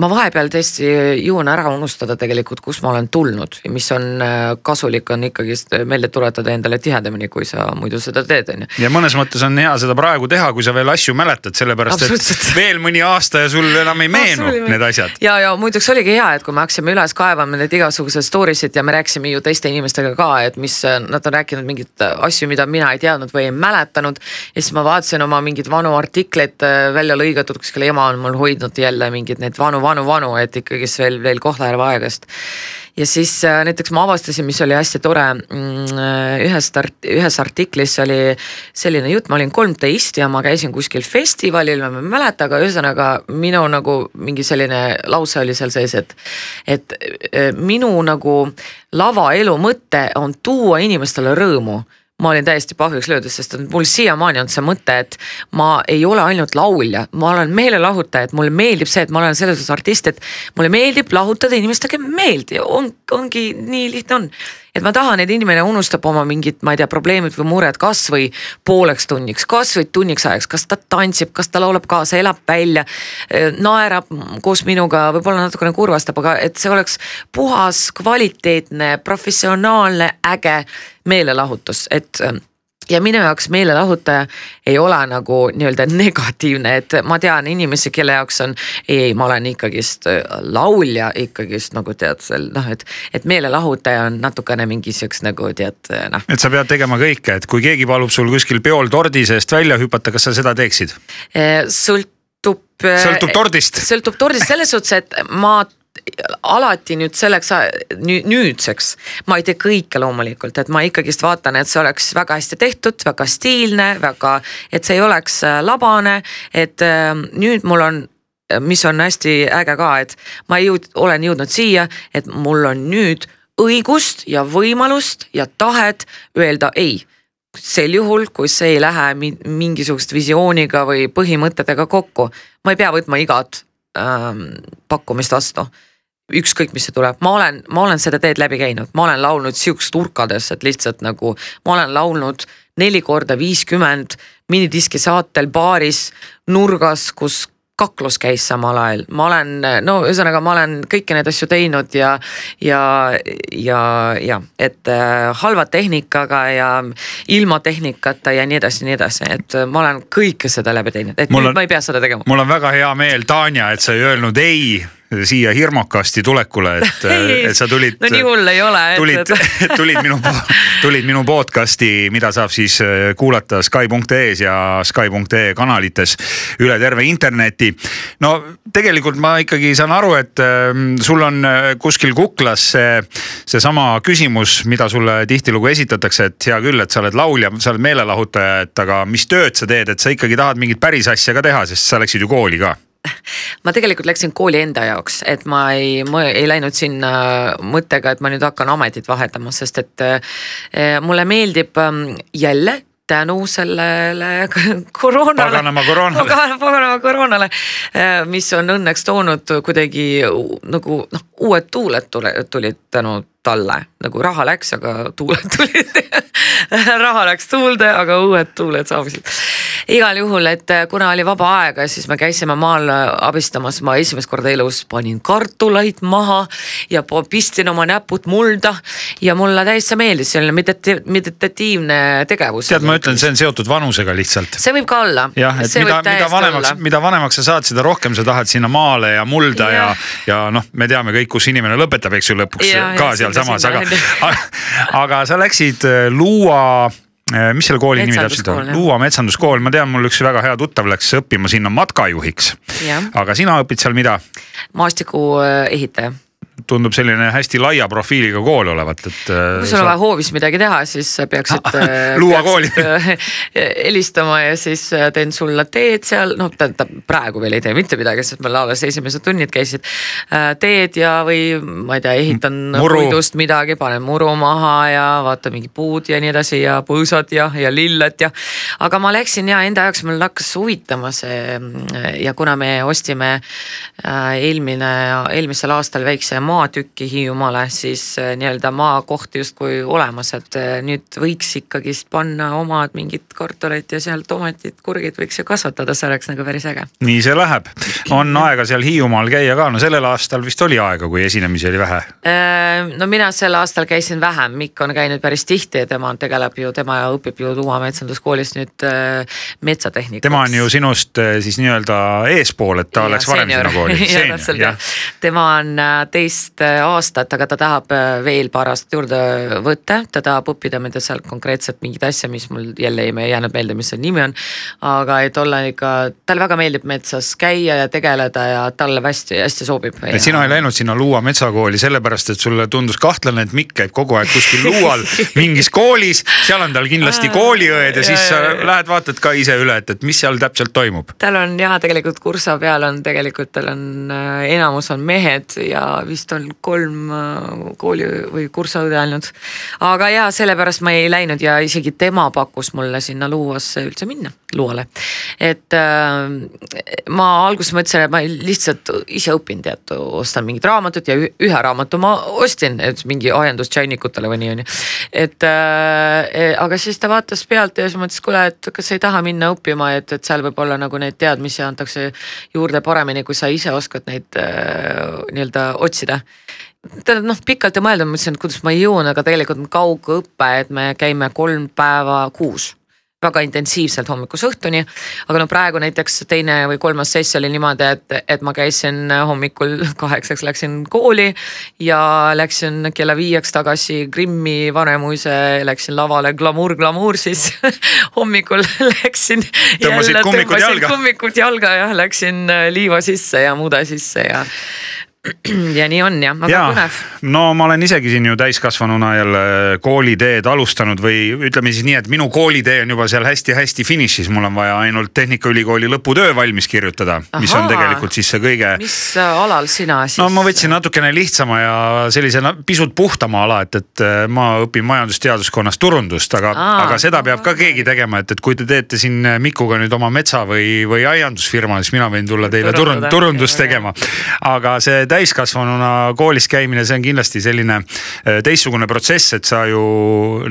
Ma vahepeal tõesti jõuan ära unustada tegelikult, kust ma olen tulnud ja mis on äh, kasulik, on ikkagist meelde tuletada endale tihedamini, kui sa muidu seda teed, on ju. ja mõnes mõttes on hea seda praegu teha, kui sa veel asju mäletad, sellepärast et veel mõni aasta ja sul enam ei meenu need asjad. ja, ja muideks oligi hea, et kui me hakkasime üles kaevama neid igasuguseid story sid ja me rääkisime ju teiste inimestega ka, et mis nad on rääkinud mingeid asju, mida mina ei teadnud või ei mäletanud. ja siis ma vaatasin oma mingeid vanu artikleid äh, välja lõigatud, kuskil ema on mul hoidnud jälle mingeid neid vanu, vanu, vanu, et ikkagist veel, veel Kohtla-Järve aegast. Ja siis äh, näiteks ma avastasin, mis oli hästi tore, mm, ühest art-, ühes artiklis oli selline jutt, ma olin kolmteist ja ma käisin kuskil festivalil, ma ei mäleta, aga ühesõnaga minu nagu mingi selline lause oli seal sees, et, et äh, minu nagu lavaelu mõte on tuua inimestele rõõmu ma olin täiesti pahviks löödud, sest mul siiamaani on see mõte, et ma ei ole ainult laulja, ma olen meelelahutaja, et mulle meeldib see, et ma olen selles suhtes artist, et mulle meeldib lahutada inimestega meeldi, on, ongi nii lihtne on. Et ma tahan, et inimene unustab oma mingid, ma ei tea, probleemid või mured kasvõi pooleks tunniks, kasvõi tunniks ajaks, kas ta tantsib, kas ta laulab kaasa, elab välja, naerab koos minuga, võib-olla natukene kurvastab, aga et see oleks puhas, kvaliteetne, professionaalne, äge meelelahutus, et ja minu jaoks meelelahutaja ei ole nagu nii-öelda negatiivne, et ma tean inimesi, kelle jaoks on ei, ei, ma olen ikkagist äh, laulja ikkagist nagu tead seal noh, et, et meelelahutaja on natukene mingi siukest nagu tead äh, noh. et sa pead tegema kõike, et kui keegi palub sul kuskil peol tordi seest välja hüpata, kas sa seda teeksid? Äh, sõltub. sõltub tordist. sõltub tordist selles suhtes, et ma alati nüüd selleks nüüdseks, ma ei tee kõike loomulikult, et ma ikkagist vaatan, et see oleks väga hästi tehtud, väga stiilne, väga, et see ei oleks äh, labane, et äh, nüüd mul on mis on hästi äge ka, et ma jõud, olen jõudnud siia, et mul on nüüd õigust ja võimalust ja tahet öelda ei. Sel juhul, kui see ei lähe mingisugust visiooniga või põhimõtetega kokku, ma ei pea võtma igat ähm, pakkumist vastu ükskõik, mis see tuleb, ma olen, ma olen seda teed läbi käinud, ma olen laulnud sihukest urkades, et lihtsalt nagu ma olen laulnud neli korda viiskümmend minidiski saatel baaris nurgas, kus kaklus käis samal ajal, ma olen, no ühesõnaga, ma olen kõiki neid asju teinud ja, ja, ja, ja et äh, halva tehnikaga ja ilma tehnikata ja nii edasi, nii edasi, et ma olen kõike seda läbi teinud, et mul on, ma ei pea seda tegema. mul on väga hea meel, Tanja, et sa ei öelnud ei siia hirmukasti tulekule, et et sa tulid. no nii hull ei ole. tulid, tulid minu, tulid minu podcast'i, mida saab siis äh, kuulata Sky.ee-s ja Sky.ee kanalites üle terve interneti. no tegelikult ma ikkagi saan aru, et ähm, sul on äh, kuskil kuklas see, seesama küsimus, mida sulle tihtilugu esitatakse, et hea küll, et sa oled laulja, sa oled meelelahutaja, et aga mis tööd sa teed, et sa ikkagi tahad mingit päris asja ka teha, sest sa läksid ju kooli ka ma tegelikult läksin kooli enda jaoks, et ma ei, ma ei läinud sinna mõttega, et ma nüüd hakkan ametit vahetama, sest et äh, mulle meeldib ähm, jälle tänu sellele koroonale. paganama koroonale. paganama koroonale, äh, mis on õnneks toonud kuidagi nagu noh, uued tuuled tulid tänu talle, nagu raha läks, aga tuuled tulid raha läks tuulde, aga uued tuuled saabusid. igal juhul, et äh, kuna oli vaba aega, siis me käisime maal äh, abistamas, ma esimest korda elus panin kartuleid maha ja pistsin oma näpud mulda ja mulle täitsa meeldis, selline meditatiivne tegevus. tead, ma ütlen, see on seotud vanusega lihtsalt. see võib ka olla. jah, et mida, mida vanemaks, mida vanemaks sa saad, seda rohkem sa tahad sinna maale ja mulda ja, ja, ja noh, me teame kõik, kus inimene lõpetab, eks ju, lõpuks ja, ka sealsamas, aga, aga sa läksid äh, luua mis selle kooli nimi täpselt on? Luua metsanduskool, ma tean, mul üks väga hea tuttav läks õppima sinna matkajuhiks. aga sina õpid seal mida? maastikuehitaja tundub selline hästi laia profiiliga kool olevat, et. Äh, kui sul on vaja hoovis midagi teha, siis peaksid luua kooli. Äh, helistama ja siis äh, teen sulle teed seal, noh tähendab praegu veel ei tee mitte midagi, sest meil alles esimesed tunnid käisid. teed ja, või ma ei tea, ehitan muru. puidust midagi, panen muru maha ja vaata mingi puud ja nii edasi ja põõsad ja, ja lilled ja. aga ma läksin ja enda jaoks mul hakkas huvitama see ja kuna me ostsime eelmine, eelmisel aastal väikse maatükki Hiiumaale, siis äh, nii-öelda maakohti justkui olemas, et äh, nüüd võiks ikkagist panna omad mingid kartulid ja seal tomatid, kurgid võiks ju kasvatada, see oleks nagu päris äge. nii see läheb, on aega seal Hiiumaal käia ka, no sellel aastal vist oli aega, kui esinemisi oli vähe. Äh, no mina sel aastal käisin vähem, Mikk on käinud päris tihti ja tema tegeleb ju, tema õpib ju Tuuma metsanduskoolis nüüd metsatehnikat. tema on ju sinust siis nii-öelda eespool, et ta ja, oleks varem sinna kooli. tema on teist kaksteist äh, aastat, aga ta tahab äh, veel paar aastat juurde võtta, ta tahab õppida, tea seal konkreetselt mingit asja, mis mul jälle ei jäänud meelde, mis see nimi on. aga et olla ikka, talle väga meeldib metsas käia ja tegeleda ja talle hästi, hästi sobib. et sina ei läinud sinna Luua metsakooli sellepärast, et sulle tundus kahtlane, et Mikk käib kogu aeg kuskil Luual mingis koolis, seal on tal kindlasti kooliõed ja siis sa lähed vaatad ka ise üle, et, et mis seal täpselt toimub. tal on jah, tegelikult kursa peal on tegelikult tal on äh, enamus on mehed ja vist vist on kolm äh, kooli või kursaõde ainult. aga jaa, sellepärast ma ei läinud ja isegi tema pakkus mulle sinna Luuasse üldse minna, Luuale. et äh, ma alguses mõtlesin, et ma lihtsalt ise õpin, tead, ostan mingit raamatut ja ühe raamatu ma ostsin, et mingi ajendus tšainikutele või nii on ju. et äh, aga siis ta vaatas pealt ja siis mõtles, kuule, et kas sa ei taha minna õppima, et, et seal võib-olla nagu neid teadmisi antakse juurde paremini, kui sa ise oskad neid äh, nii-öelda otsida tähendab noh, pikalt ja mõelda, mõtlesin, et kuidas ma jõuan, aga tegelikult on kaugõpe, et me käime kolm päeva kuus väga intensiivselt hommikuse õhtuni. aga no praegu näiteks teine või kolmas sess oli niimoodi, et, et ma käisin hommikul kaheksaks läksin kooli ja läksin kella viieks tagasi Krimmi Vanemuise, läksin lavale glamuur, glamuur siis hommikul läksin. tõmbasid kummikud jalga. kummikud jalga ja läksin liiva sisse ja mude sisse ja ja nii on jah, aga põnev. no ma olen isegi siin ju täiskasvanuna jälle kooliteed alustanud või ütleme siis nii, et minu koolitee on juba seal hästi-hästi finišis, mul on vaja ainult Tehnikaülikooli lõputöö valmis kirjutada, mis on tegelikult siis see kõige. mis alal sina siis? no ma võtsin natukene lihtsama ja sellise pisut puhtama ala, et, et äh, ma õpin majandusteaduskonnas turundust, aga, aga seda peab ka keegi tegema, et, et kui te teete siin Mikuga nüüd oma metsa või, või aiandusfirma, siis mina võin tulla teile turund, turundust tegema. aga see täiskasvanuna koolis käimine, see on kindlasti selline äh, teistsugune protsess, et sa ju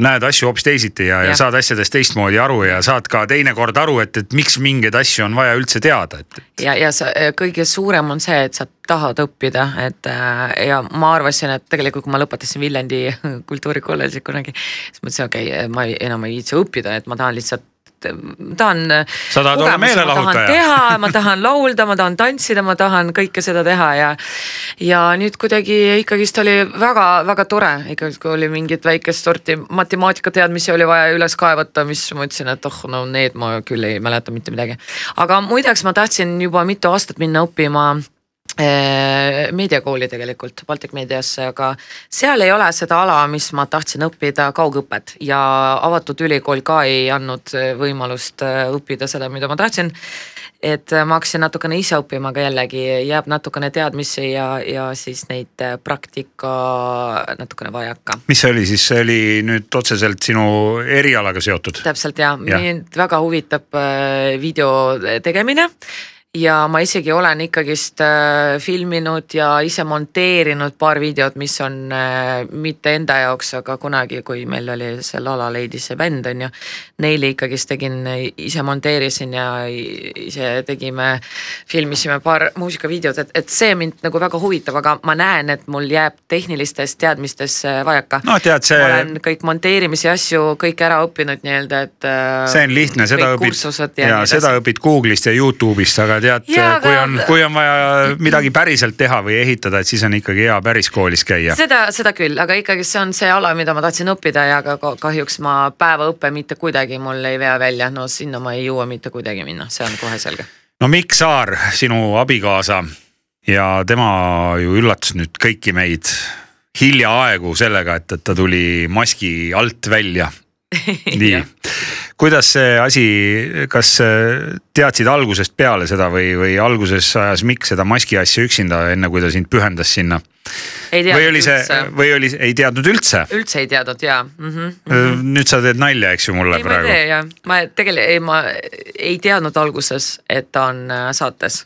näed asju hoopis teisiti ja, ja., ja saad asjadest teistmoodi aru ja saad ka teinekord aru, et, et miks mingeid asju on vaja üldse teada, et. ja, ja sa, äh, kõige suurem on see, et sa tahad õppida, et äh, ja ma arvasin, et tegelikult, kui ma lõpetasin Viljandi kultuurikolledži kunagi, siis mõtlesin, okei okay,, ma ei, enam ei viitsi õppida, et ma tahan lihtsalt ma tahan. sa tahad olla meelelahutaja. ma tahan laulda, ma tahan tantsida, ma tahan kõike seda teha ja. ja nüüd kuidagi ikkagist oli väga-väga tore, ikkagi kui oli mingit väikest sorti matemaatikateadmisi oli vaja üles kaevata, mis ma ütlesin, et oh no need ma küll ei mäleta mitte midagi. aga muideks ma tahtsin juba mitu aastat minna õppima Äh, meediakooli tegelikult, Baltic Mediasse, aga seal ei ole seda ala, mis ma tahtsin õppida, kaugõpet ja avatud ülikool ka ei andnud äh, võimalust äh, õppida seda, mida ma tahtsin. et ma hakkasin natukene ise õppima, aga jällegi jääb natukene teadmisi ja, ja siis neid praktika natukene vajaka. mis see oli siis, see oli nüüd otseselt sinu erialaga seotud? täpselt ja, ja., mind väga huvitab video tegemine ja ma isegi olen ikkagist äh, filminud ja ise monteerinud paar videot, mis on äh, mitte enda jaoks, aga kunagi, kui meil oli see Lala Ladies see bänd on ju. Neile ikkagist tegin, ise monteerisin ja ise tegime, filmisime paar muusikavideot, et, et see mind nagu väga huvitab, aga ma näen, et mul jääb tehnilistes teadmistes vajaka. no tead, see. ma olen kõik monteerimise asju kõik ära õppinud nii-öelda, et. Äh, see on lihtne, seda õpid ja, ja seda õpid Google'ist ja Youtube'ist, aga tead, Jaa, kui on, kui on vaja midagi päriselt teha või ehitada, et siis on ikkagi hea päris koolis käia. seda, seda küll, aga ikkagi see on see ala, mida ma tahtsin õppida ja ka- kahjuks ma päevaõppe mitte kuidagi mul ei vea välja, no sinna ma ei jõua mitte kuidagi minna, see on kohe selge. no Mikk Saar, sinu abikaasa ja tema ju üllatas nüüd kõiki meid hiljaaegu sellega, et, et ta tuli maski alt välja. nii kuidas see asi, kas äh, teadsid algusest peale seda või, või alguses ajas Mikk seda maski asja üksinda, enne kui ta sind pühendas sinna? või oli see, või oli, ei teadnud üldse? üldse ei teadnud ja mm. -hmm. nüüd sa teed nalja, eks ju mulle ei, ma ei praegu tee. jah, ma tegelikult, ei ma ei teadnud alguses, et ta on äh, saates.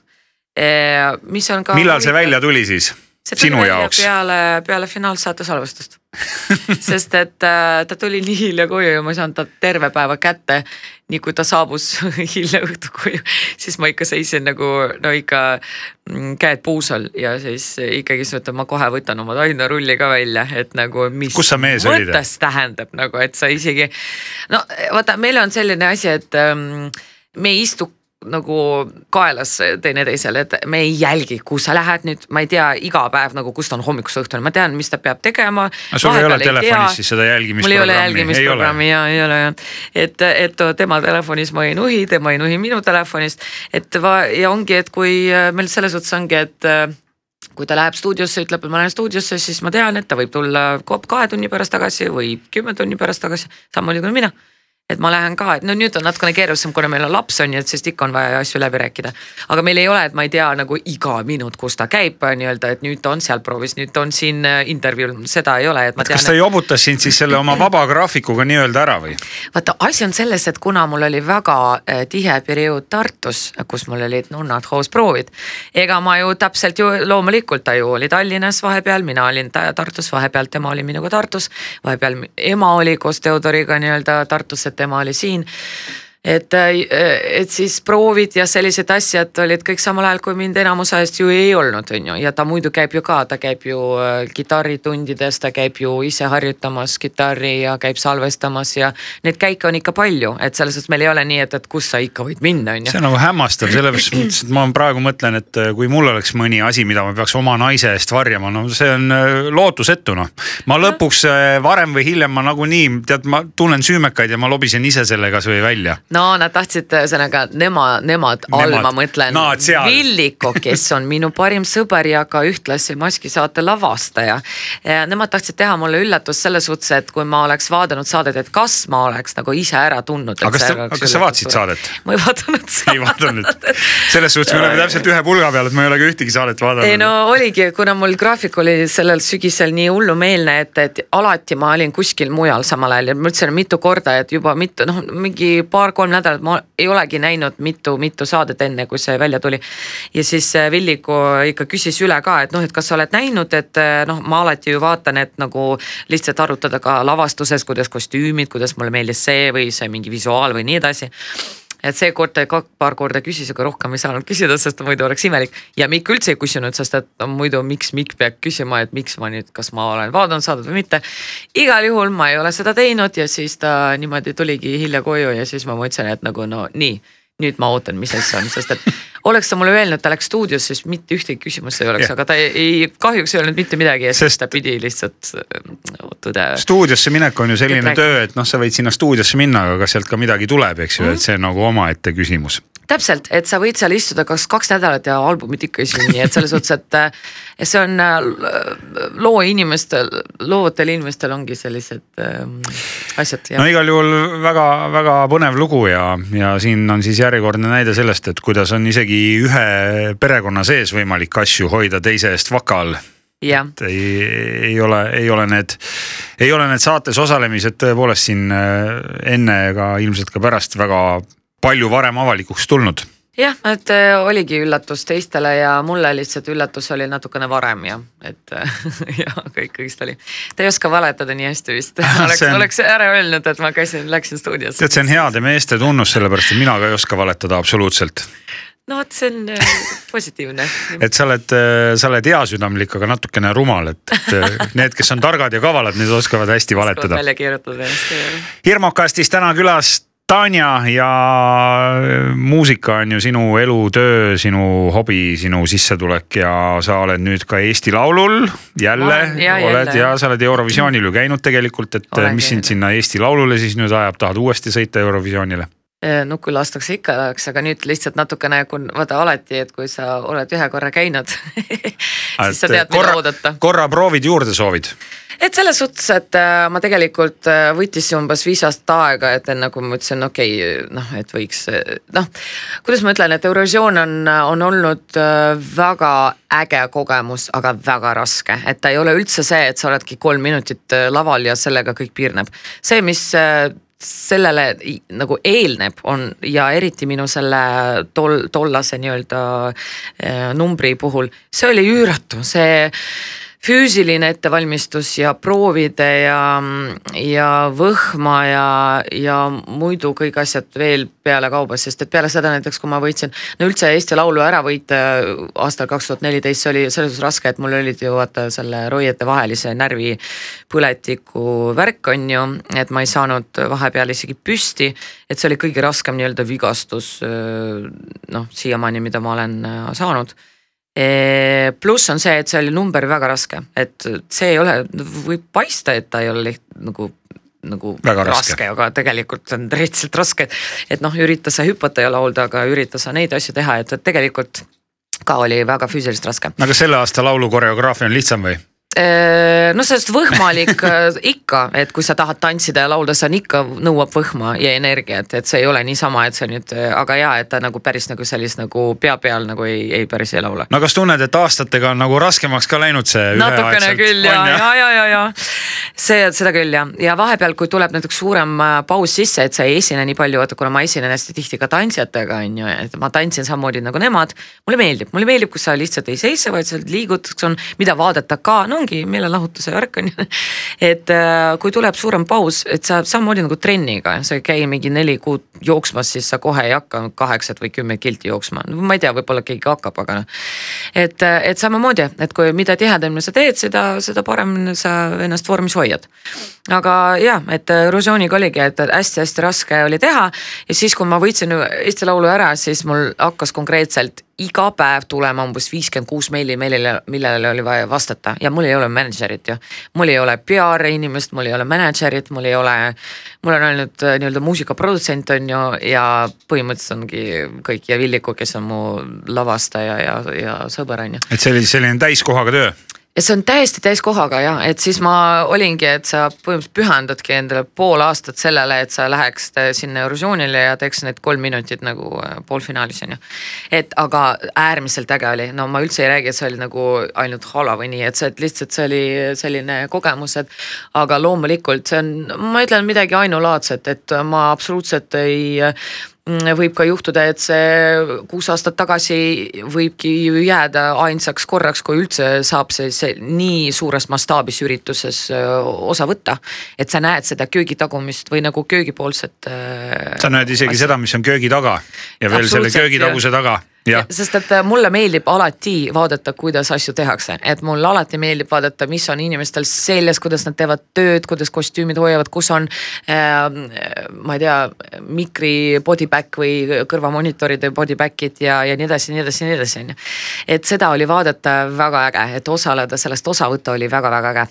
mis on ka. millal see välja tuli siis? sinu jaoks? peale, peale finaalsaate salvestust. sest et äh, ta tuli nii hilja koju ja ma ei saanud ta terve päeva kätte. nii kui ta saabus hilja õhtul koju, siis ma ikka seisin nagu no ikka mm, käed puusal ja siis ikkagi siis ütlen, ma kohe võtan oma tainarulli ka välja, et nagu mis Kus sa mees olid? tähendab nagu, et sa isegi. no vaata, meil on selline asi, et ähm, me ei istu nagu kaelas teineteisele, et me ei jälgi, kuhu sa lähed nüüd, ma ei tea iga päev nagu, kus ta on hommikust õhtuni, ma tean, mis ta peab tegema. sul ei ole telefonis siis seda jälgimisprogrammi? mul ei ole jälgimisprogrammi ja ei ole ja, et, et tema telefonis ma ei nuhi, tema ei nuhi minu telefonist, et va- ja ongi, et kui äh, meil selles suhtes ongi, et äh, kui ta läheb stuudiosse, ütleb, et ma lähen stuudiosse, siis ma tean, et ta võib tulla kahe tunni pärast tagasi või kümme tunni pärast tagasi, samamoodi kui mina et ma lähen ka, et no nüüd on natukene keerulisem, kuna meil on laps on ju, et sest ikka on vaja asju läbi rääkida. aga meil ei ole, et ma ei tea nagu iga minut, kus ta käib nii-öelda, et nüüd ta on seal proovis, nüüd ta on siin äh, intervjuul, seda ei ole, et ma tean. kas ta jobutas sind siis selle oma vaba graafikuga nii-öelda ära või? vaata, asi on selles, et kuna mul oli väga äh, tihe periood Tartus, kus mul olid nunnad hoosproovid. ega ma ju täpselt ju loomulikult ta ju oli Tallinnas vahepeal, mina olin ta- Tartus vahepeal, tema oli minuga Tartus. vahepeal ema oli koos Theodoriga nii-öelda Tartus, et tema oli siin et, et siis proovid ja sellised asjad olid kõik samal ajal, kui mind enamus ajast ju ei olnud, on ju, ja ta muidu käib ju ka, ta käib ju äh, kitarritundides, ta käib ju ise harjutamas kitarri ja käib salvestamas ja neid käike on ikka palju, et selles suhtes meil ei ole nii, et, et kus sa ikka võid minna, on ju see on nagu hämmastav, selles mõttes, et ma praegu mõtlen, et äh, kui mul oleks mõni asi, mida ma peaks oma naise eest varjama, no see on äh, lootusetu noh. ma lõpuks äh, varem või hiljem ma nagunii tead, ma tunnen süümekaid ja ma lobisen ise selle kasvõi välja. No nad tahtsid ühesõnaga nema, nemad all ma mõtlen seal. Villiko, kes on minu parim sõber ja ka ühtlasi Maski saate lavastaja. Nemad tahtsid teha mulle üllatust selles suhtes, et kui ma oleks vaadanud saadet, et kas ma oleks nagu ise ära tundnud. Aga kas sa- kas sa vaatasid saadet? ma ei vaadanud saadet. ei vaadanud. selles suhtes me oleme täpselt ühe pulga peal, et ma ei ole ka ühtegi saadet vaadanud. ei no oligi, kuna mul graafik oli sellel sügisel nii hullumeelne, et, et alati ma olin kuskil mujal samal ajal ja ma ütlesin mitu korda, et juba mitu noh, mingi paar-kolm nädalat ma ei olegi näinud mitu-mitu saadet enne, kui see välja tuli. ja siis äh, Villiku ikka küsis üle ka, et noh, et kas sa oled näinud, et äh, noh, ma alati ju vaatan, et nagu lihtsalt arutada ka lavastuses, kuidas kostüümid, kuidas mulle meeldis see või see mingi visuaal või nii edasi et seekord ta ka paar korda küsis, aga rohkem ei saanud küsida, sest muidu oleks imelik ja Mikk üldse ei küsinud, sest et muidu miks Mikk peab küsima, et miks ma nüüd, kas ma olen vaadanud saadet või mitte. igal juhul ma ei ole seda teinud ja siis ta niimoodi tuligi hilja koju ja siis ma mõtlesin, et nagu no nii, nüüd ma ootan, mis asja on, sest et oleks ta mulle öelnud, ta läks stuudiosse, siis mitte ühtegi küsimust ei oleks Jah., aga ta ei, ei, kahjuks ei öelnud mitte midagi ja siis ta pidi lihtsalt äh, tõde. stuudiosse minek on ju selline töö, et noh, sa võid sinna stuudiosse minna, aga sealt ka midagi tuleb, eks ju, Mhm. et see on nagu omaette küsimus. täpselt, et sa võid seal istuda kas kaks nädalat ja albumit ikka ei sünni, et selles suhtes, et äh, see on äh, loo inimestel, loovatel inimestel ongi sellised ähm, asjad no ja igal juhul väga-väga põnev lugu ja, ja siin on siis järjekordne näide sellest, et kuidas on isegi ühe perekonna sees võimalik asju hoida teise eest vaka all. Jah, et ei, ei ole, ei ole need, ei ole need saates osalemised tõepoolest siin äh, enne ega ilmselt ka pärast väga palju varem avalikuks tulnud. jah, et äh, oligi üllatus teistele ja mulle lihtsalt üllatus oli natukene varem ja et äh, ja aga ikkagist oli. ta ei oska valetada nii hästi vist, oleks on-, oleks ära öelnud, et ma käisin, läksin stuudiosse. tead, see on heade meeste tunnus, sellepärast et mina ka ei oska valetada absoluutselt. no vot, see on äh, positiivne. et sa oled, sa oled heasüdamlik, aga natukene rumal, et, need, kes on targad ja kavalad, need oskavad hästi valetada. välja kirjutada ennast. hirmukastis täna külas Tanja ja muusika on ju sinu elutöö, sinu hobi, sinu sissetulek ja sa oled nüüd ka Eesti Laulul jälle ja, oled jälle. ja sa oled Eurovisioonil ju käinud tegelikult, et Olen mis sind sinna Eesti Laulule siis nüüd ajab, tahad uuesti sõita Eurovisioonile? nukku lastakse ikka ajaks, aga nüüd lihtsalt natukene, kui vaata alati, et kui sa oled ühe korra käinud siis sa tead, mida oodata. korra proovid juurde soovid? Et selles suhtes, et äh, ma tegelikult äh, võttis umbes viis aastat aega, et enne kui ma ütlesin, okei okay,, noh, et võiks noh, kuidas ma ütlen, et Eurovisioon on, on olnud äh, väga äge kogemus, aga väga raske, et ta ei ole üldse see, et sa oledki kolm minutit äh, laval ja sellega kõik piirneb. see, mis äh, sellele nagu eelneb, on ja eriti minu selle tol, tollase nii-öelda äh, numbri puhul, see oli üüratu, see füüsiline ettevalmistus ja proovide ja, ja võhma ja, ja muidu kõik asjad veel pealekauba, sest et peale seda näiteks, kui ma võitsin, no üldse Eesti Laulu ära võita aastal kaks tuhat neliteist, see oli selles suhtes raske, et mul olid ju vaata selle roiete vahelise närvipõletiku värk on ju, et ma ei saanud vahepeal isegi püsti, et see oli kõige raskem nii-öelda vigastus noh, siiamaani, mida ma olen saanud pluss on see, et see oli number väga raske, et see ei ole, võib paista, et ta ei ole liht- nagu nagu Väga raske. raske, aga tegelikult on reaalselt raske, et, noh, ürita sa hüpata ja laulda, aga ürita sa neid asju teha, et, tegelikult ka oli väga füüsiliselt raske. kas selle aasta laulu koreograafia on lihtsam või? Eh, no sellest võhmalik äh, ikka, et kui sa tahad tantsida ja laulda, see on ikka, nõuab võhma ja energiat, et see ei ole niisama, et see nüüd, aga jaa, et ta nagu päris nagu sellist nagu pea peal nagu ei, ei päris ei laula. no kas tunned, et aastatega on nagu raskemaks ka läinud see? natukene küll ja, ja, ja, ja, ja see, seda küll ja, ja vahepeal, kui tuleb näiteks suurem äh, paus sisse, et sa ei esine nii palju, vaata kuna ma esinen hästi tihti ka tantsijatega on ju, et ma tantsin samamoodi nagu nemad. mulle meeldib, mulle meeldib, kui sa lihtsalt ei seisa, vaid sa liigud, on mida vaadata ka, no ongi meelelahutuse värk on ju. et äh, kui tuleb suurem paus, et sa samamoodi nagu trenniga, sa ei käi mingi neli kuud jooksmas, siis sa kohe ei hakka kaheksat või kümmet kilti jooksma, ma ei tea, võib-olla keegi hakkab, aga noh. et, et samamoodi, et kui mida tihedamini sa teed, seda, seda paremini sa ennast vormis hoiad. aga jah, et Eurovisiooniga oligi, et hästi-hästi raske oli teha ja siis, kui ma võitsin Eesti Laulu ära, siis mul hakkas konkreetselt iga päev tulema umbes viiskümmend kuus meili, meilile, millele oli vaja vastata ja mul ei ole mänedžerit ju. mul ei ole PR-i inimest, mul ei ole mänedžerit, mul ei ole, mul on ainult äh, nii-öelda muusikaprodutsent on ju ja põhimõtteliselt ongi kõik ja Villiku, kes on mu lavastaja ja, ja sõber on ju et see oli selline täiskohaga töö? Ja see on täiesti täiskohaga ja et siis ma olingi, et sa põhimõtteliselt pühendadki endale pool aastat sellele, et sa läheks te- sinna Eurovisioonile ja teeks need kolm minutit nagu äh, poolfinaalis on ju. et aga äärmiselt äge oli, no ma üldse ei räägi, et see oli nagu ainult hala või nii, et see lihtsalt see oli selline kogemus, et. aga loomulikult see on, ma ütlen midagi ainulaadset, et ma absoluutselt ei võib ka juhtuda, et see kuus aastat tagasi võibki ju jääda ainsaks korraks, kui üldse saab see, see nii suures mastaabis ürituses osa võtta. et sa näed seda köögitagumist või nagu köögipoolset. sa näed isegi seda, mis on köögi taga ja veel selle köögitaguse taga, jah. sest et äh, mulle meeldib alati vaadata, kuidas asju tehakse, et mulle alati meeldib vaadata, mis on inimestel seljas, kuidas nad teevad tööd, kuidas kostüümid hoiavad, kus on äh,. ma ei tea, mikri body back või kõrvamonitoride body back'id ja, ja nii edasi, nii edasi, nii edasi on ju. et seda oli vaadata väga äge, et osaleda, sellest osa võtta oli väga-väga äge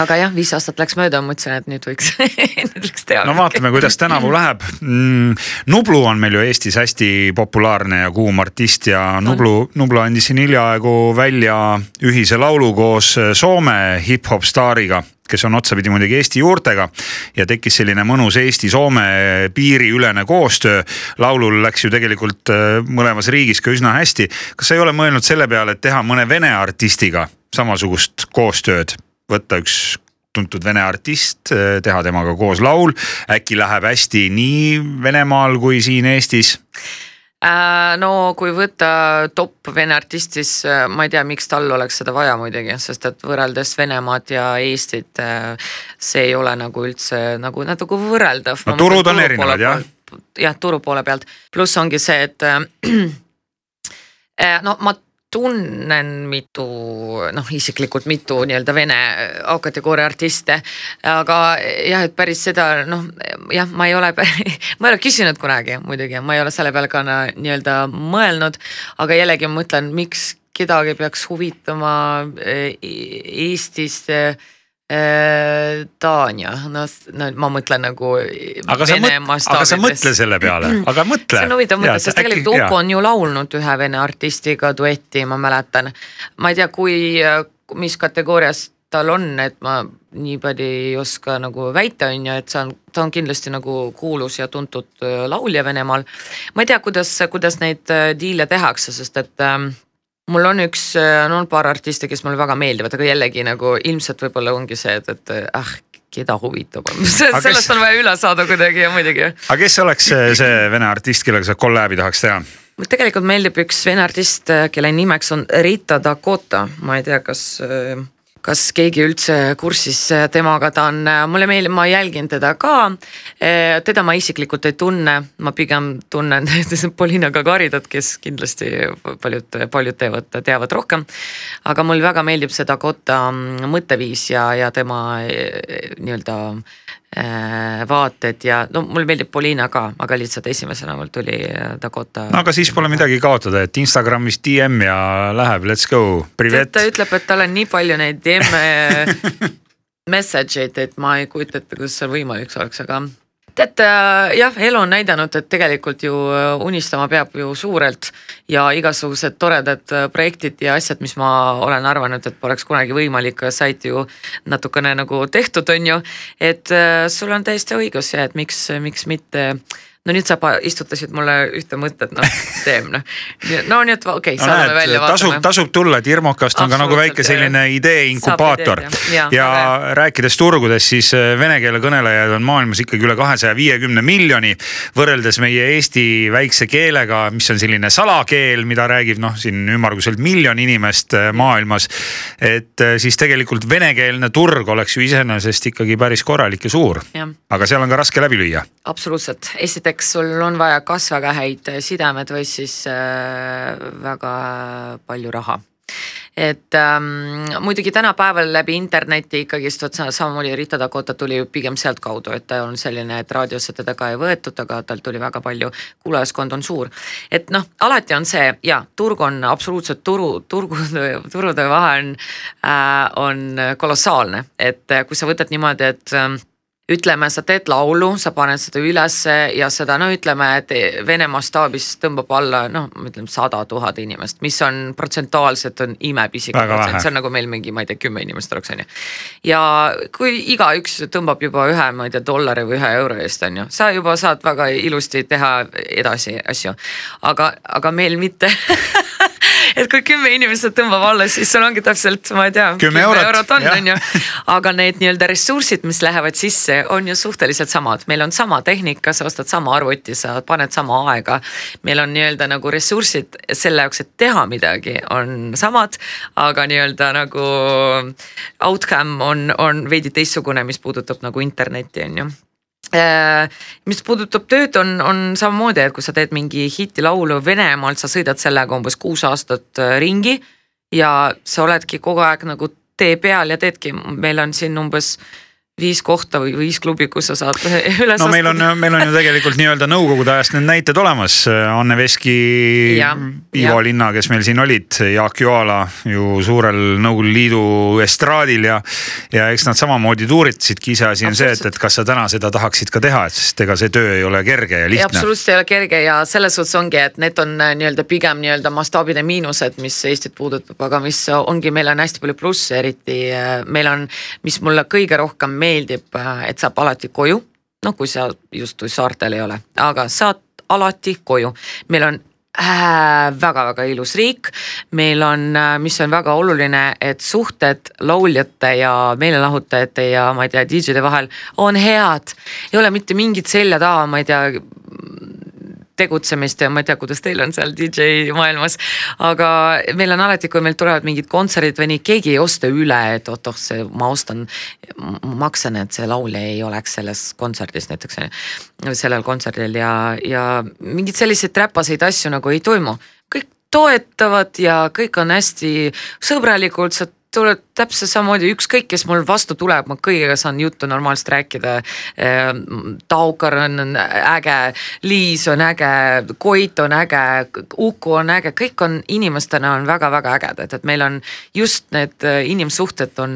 aga jah, viis aastat läks mööda, mõtlesin, et nüüd võiks nüüd võiks teha. no vaatame, kuidas tänavu läheb mm,. Nublu on meil ju Eestis hästi populaarne ja kuum artist ja Nublu, Nublu andis siin hiljaaegu välja ühise laulu koos Soome hip-hop staariga kes on otsapidi muidugi Eesti juurtega ja tekkis selline mõnus Eesti-Soome piiriülene koostöö. laulul läks ju tegelikult äh, mõlemas riigis ka üsna hästi. kas sa ei ole mõelnud selle peale, et teha mõne vene artistiga samasugust koostööd? Võtta üks tuntud vene artist, teha temaga koos laul, äkki läheb hästi nii Venemaal kui siin Eestis? Äh, no kui võtta top vene artist, siis äh, ma ei tea, miks tal oleks seda vaja muidugi, sest et võrreldes Venemaad ja Eestit, äh, see ei ole nagu üldse nagu natuke võrreldav. no turud on erinevad jah. jah, turu poole pealt, pluss ongi see, et äh, no ma tunnen mitu noh, isiklikult mitu nii-öelda vene A-kategooria artiste. aga jah, et päris seda noh, jah, ma ei ole ma ei ole küsinud kunagi muidugi, ma ei ole selle peale ka nii-öelda mõelnud. aga jällegi ma mõtlen, miks kedagi peaks huvitama Eestis Taania, noh, no ma mõtlen nagu. aga sa mõtle, aga sa mõtle selle peale, aga mõtle. see on huvitav mõte, sest tegelikult Uku on ju laulnud ühe vene artistiga duetti, ma mäletan. ma ei tea, kui, mis kategoorias tal on, et ma nii palju ei oska nagu väita, on ju, et see on, ta on kindlasti nagu kuulus ja tuntud laulja Venemaal. ma ei tea, kuidas, kuidas neid diile tehakse, sest et ähm, mul on üks, on olnud paar artisti, kes mulle väga meeldivad, aga jällegi nagu ilmselt võib-olla ongi see, et, et ah keda huvitab, sellest kes... on vaja üle saada kuidagi ja muidugi. aga kes oleks see, see vene artist, kellega sa kolläbi tahaks teha? mulle tegelikult meeldib üks vene artist, kelle nimeks on Rita Dakota, ma ei tea, kas äh, kas keegi üldse kursis temaga, ta on, mulle meeldib, ma jälgin teda ka. teda ma isiklikult ei tunne, ma pigem tunnen Polina Gagaridat, kes kindlasti paljud, paljud teevad, teavad rohkem. aga mulle väga meeldib see Dakota mõtteviis ja, ja tema nii-öelda Äh, vaated ja no mulle meeldib Poliina ka, aga lihtsalt esimesena mul tuli äh, Dakota. no aga siis pole midagi kaotada, et Instagramis DM ja läheb, let's go, privet. ta ütleb, et tal on nii palju neid DM message eid, et ma ei kujuta ette, kuidas see võimalik oleks, aga tead jah, elu on näidanud, et tegelikult ju äh, unistama peab ju suurelt ja igasugused toredad äh, projektid ja asjad, mis ma olen arvanud, et poleks kunagi võimalik, said ju natukene nagu tehtud, on ju. et äh, sul on täiesti õigus ja et miks, miks mitte no nüüd sa istutasid mulle ühte mõtet, noh teem noh. no nii, et okei okay,, saadame no, välja. tasub, tasub tulla, et Irmokast on ka nagu väike selline idee inkubaator. ja, ja rääkides turgudest, siis äh, vene keele kõnelejaid on maailmas ikkagi üle kahesaja viiekümne miljoni. võrreldes meie eesti väikse keelega, mis on selline salakeel, mida räägib noh, siin ümmarguselt miljon inimest äh, maailmas. et äh, siis tegelikult venekeelne turg oleks ju iseenesest ikkagi päris korralik ja suur. aga seal on ka raske läbi lüüa. absoluutselt, esiteks esiteks sul on vaja kas väga häid sidemed või siis äh, väga palju raha et ähm, muidugi tänapäeval läbi interneti ikkagist vot samamoodi Rita Dakota tuli pigem sealtkaudu, et ta on selline, et raadiosse teda ka ei võetud, aga tal tuli väga palju, kuulajaskond on suur. et noh, alati on see ja turg on absoluutselt turu, turgude, turude vahe on äh,, on kolossaalne, et kui sa võtad niimoodi, et äh, ütleme, sa teed laulu, sa paned seda ülesse ja seda no ütleme, et Vene mastaabis tõmbab alla noh, ütleme sada tuhat inimest, mis on protsentuaalselt on imepisik protsent, see on nagu meil mingi, ma ei tea, kümme inimest oleks, on ju. ja kui igaüks tõmbab juba ühe, ma ei tea, dollari või ühe euro eest, on ju, sa juba saad väga ilusti teha edasi asju. aga, aga meil mitte et kui kümme inimest tõmbab alla, siis sul ongi täpselt, ma ei tea. kümme eurot, eurot on, on ju. aga need nii-öelda ressursid, mis lähevad sisse, on ju suhteliselt samad, meil on sama tehnika, sa ostad sama arvuti, sa paned sama aega. meil on nii-öelda nagu ressursid selle jaoks, et teha midagi, on samad, aga nii-öelda nagu outcome on, on veidi teistsugune, mis puudutab nagu internetti, on ju mis puudutab tööd, on, on samamoodi, et kui sa teed mingi hitilaulu Venemaalt, sa sõidad sellega umbes kuus aastat äh, ringi. ja sa oledki kogu aeg nagu tee peal ja teedki, meil on siin umbes viis kohta või viis klubi, kus sa saad üles no meil on, meil on ju tegelikult nii-öelda nõukogude ajast need näited olemas. Anne Veski, Ivo Linna, kes meil siin olid, Jaak Joala ju suurel Nõukogude Liidu estraadil ja. ja eks nad samamoodi tuuritasidki, iseasi on see, et, et kas sa täna seda tahaksid ka teha, et sest ega see töö ei ole kerge ja lihtne. absoluutselt ei ole kerge ja selles suhtes ongi, et need on äh, nii-öelda pigem nii-öelda mastaabide miinused, mis Eestit puudutab, aga mis ongi, meil on hästi palju plusse, eriti äh, meil on, mis mulle kõige rohkem meeldib meeldib, äh, et saab alati koju. noh, kui sa justkui saartel ei ole, aga saad alati koju. meil on väga-väga äh, ilus riik. meil on, äh, mis on väga oluline, et suhted lauljate ja meelelahutajate ja ma ei tea, DJ-de vahel on head. ei ole mitte mingit selja taha, ma ei tea tegutsemist ja ma ei tea, kuidas teil on seal DJ maailmas. aga meil on alati, kui meil tulevad mingid kontserdid või nii, keegi ei osta üle, et oot-oh, see ma ostan, maksan, et see laulja ei oleks selles kontserdis näiteks sellel kontserdil ja, ja mingeid selliseid räpaseid asju nagu ei toimu kõik toetavad ja kõik on hästi sõbralikud, sa tuleb täpselt samamoodi, ükskõik, kes mul vastu tuleb, ma kõigiga saan juttu normaalselt rääkida. Taukar on äge, Liis on äge, Koit on äge, Uku on äge, kõik on inimestena on väga-väga ägedad, et meil on just need inimsuhted on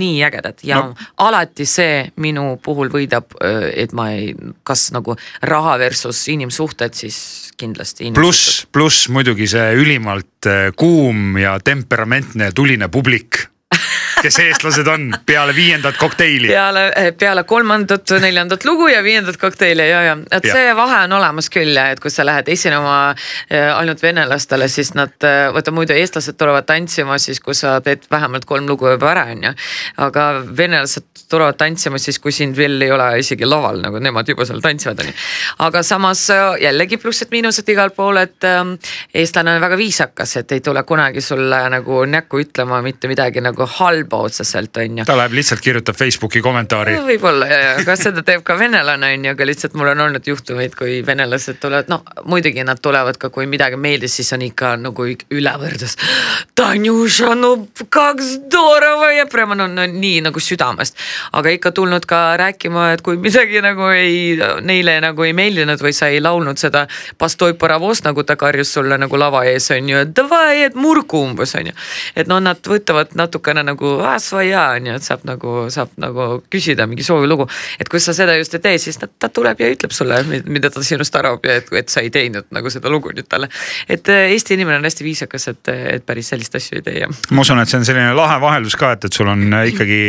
nii ägedad ja no. alati see minu puhul võidab, et ma ei, kas nagu raha versus inimsuhted, siis kindlasti. pluss, pluss muidugi see ülimalt kuum ja temperamentne ja tuline publik kes eestlased on peale viiendat kokteili? peale, eh, peale kolmandat, neljandat lugu ja viiendat kokteili ja, ja et ja. see vahe on olemas küll ja et kui sa lähed esinema eh, ainult venelastele, siis nad, eh, vaata muidu eestlased tulevad tantsima siis, kui sa teed vähemalt kolm lugu juba ära, on ju. aga venelased tulevad tantsima siis, kui sind veel ei ole isegi laval, nagu nemad juba seal tantsivad, on ju. aga samas jällegi plussid-miinused igal pool, et eestlane on väga viisakas, et ei tule kunagi sulle nagu näkku ütlema mitte midagi nagu halba halba otseselt, on ju. ta läheb lihtsalt kirjutab Facebooki kommentaari. võib-olla ja, ja aga seda teeb ka venelane on ju, aga lihtsalt mul on olnud juhtumeid, kui venelased tulevad, no muidugi nad tulevad ka, kui midagi meeldis, siis on ikka nagu ülevõrdus. Tanjuša, no kaks здорово ja prema no, no nii nagu südamest. aga ikka tulnud ka rääkima, et kui midagi nagu ei, neile nagu ei meeldinud või sa ei laulnud seda Pastoi Paravos, nagu ta karjus sulle nagu lava ees on ju, et davai, et murku umbes on ju. et noh, nad võtavad natukene nagu asvaja on ju, et saab nagu, saab nagu küsida mingi soovilugu. et kui sa seda just ei tee, siis ta, ta tuleb ja ütleb sulle, mida ta sinust arvab ja et, et sa ei teinud nagu seda lugu nüüd talle. et äh, Eesti inimene on hästi viisakas, et, et päris sellist asju ei tee ja. ma usun, et see on selline lahe vaheldus ka, et, et sul on ikkagi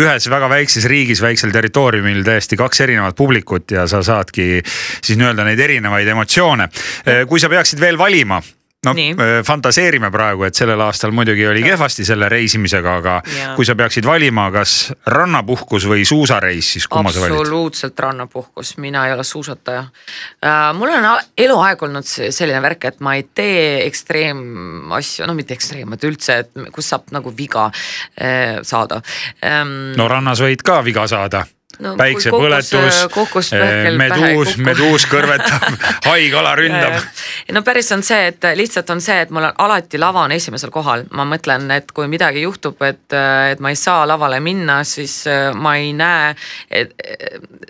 ühes väga väikses riigis, väiksel territooriumil täiesti kaks erinevat publikut ja sa saadki siis nii-öelda neid erinevaid emotsioone. Äh, kui sa peaksid veel valima no Nii. fantaseerime praegu, et sellel aastal muidugi oli kehvasti selle reisimisega, aga ja. kui sa peaksid valima, kas rannapuhkus või suusareis, siis kumma sa valid? absoluutselt rannapuhkus, mina ei ole suusataja uh,. mul on eluaeg olnud selline värk, et ma ei tee ekstreemasju, no mitte ekstreemat üldse, et kus saab nagu viga uh, saada um,. no rannas võid ka viga saada no, päiksepõletus, eh, meduus, meduus kõrvetab haigala ründab. no päris on see, et lihtsalt on see, et mul on alati lava on esimesel kohal, ma mõtlen, et kui midagi juhtub, et, et ma ei saa lavale minna, siis äh, ma ei näe, et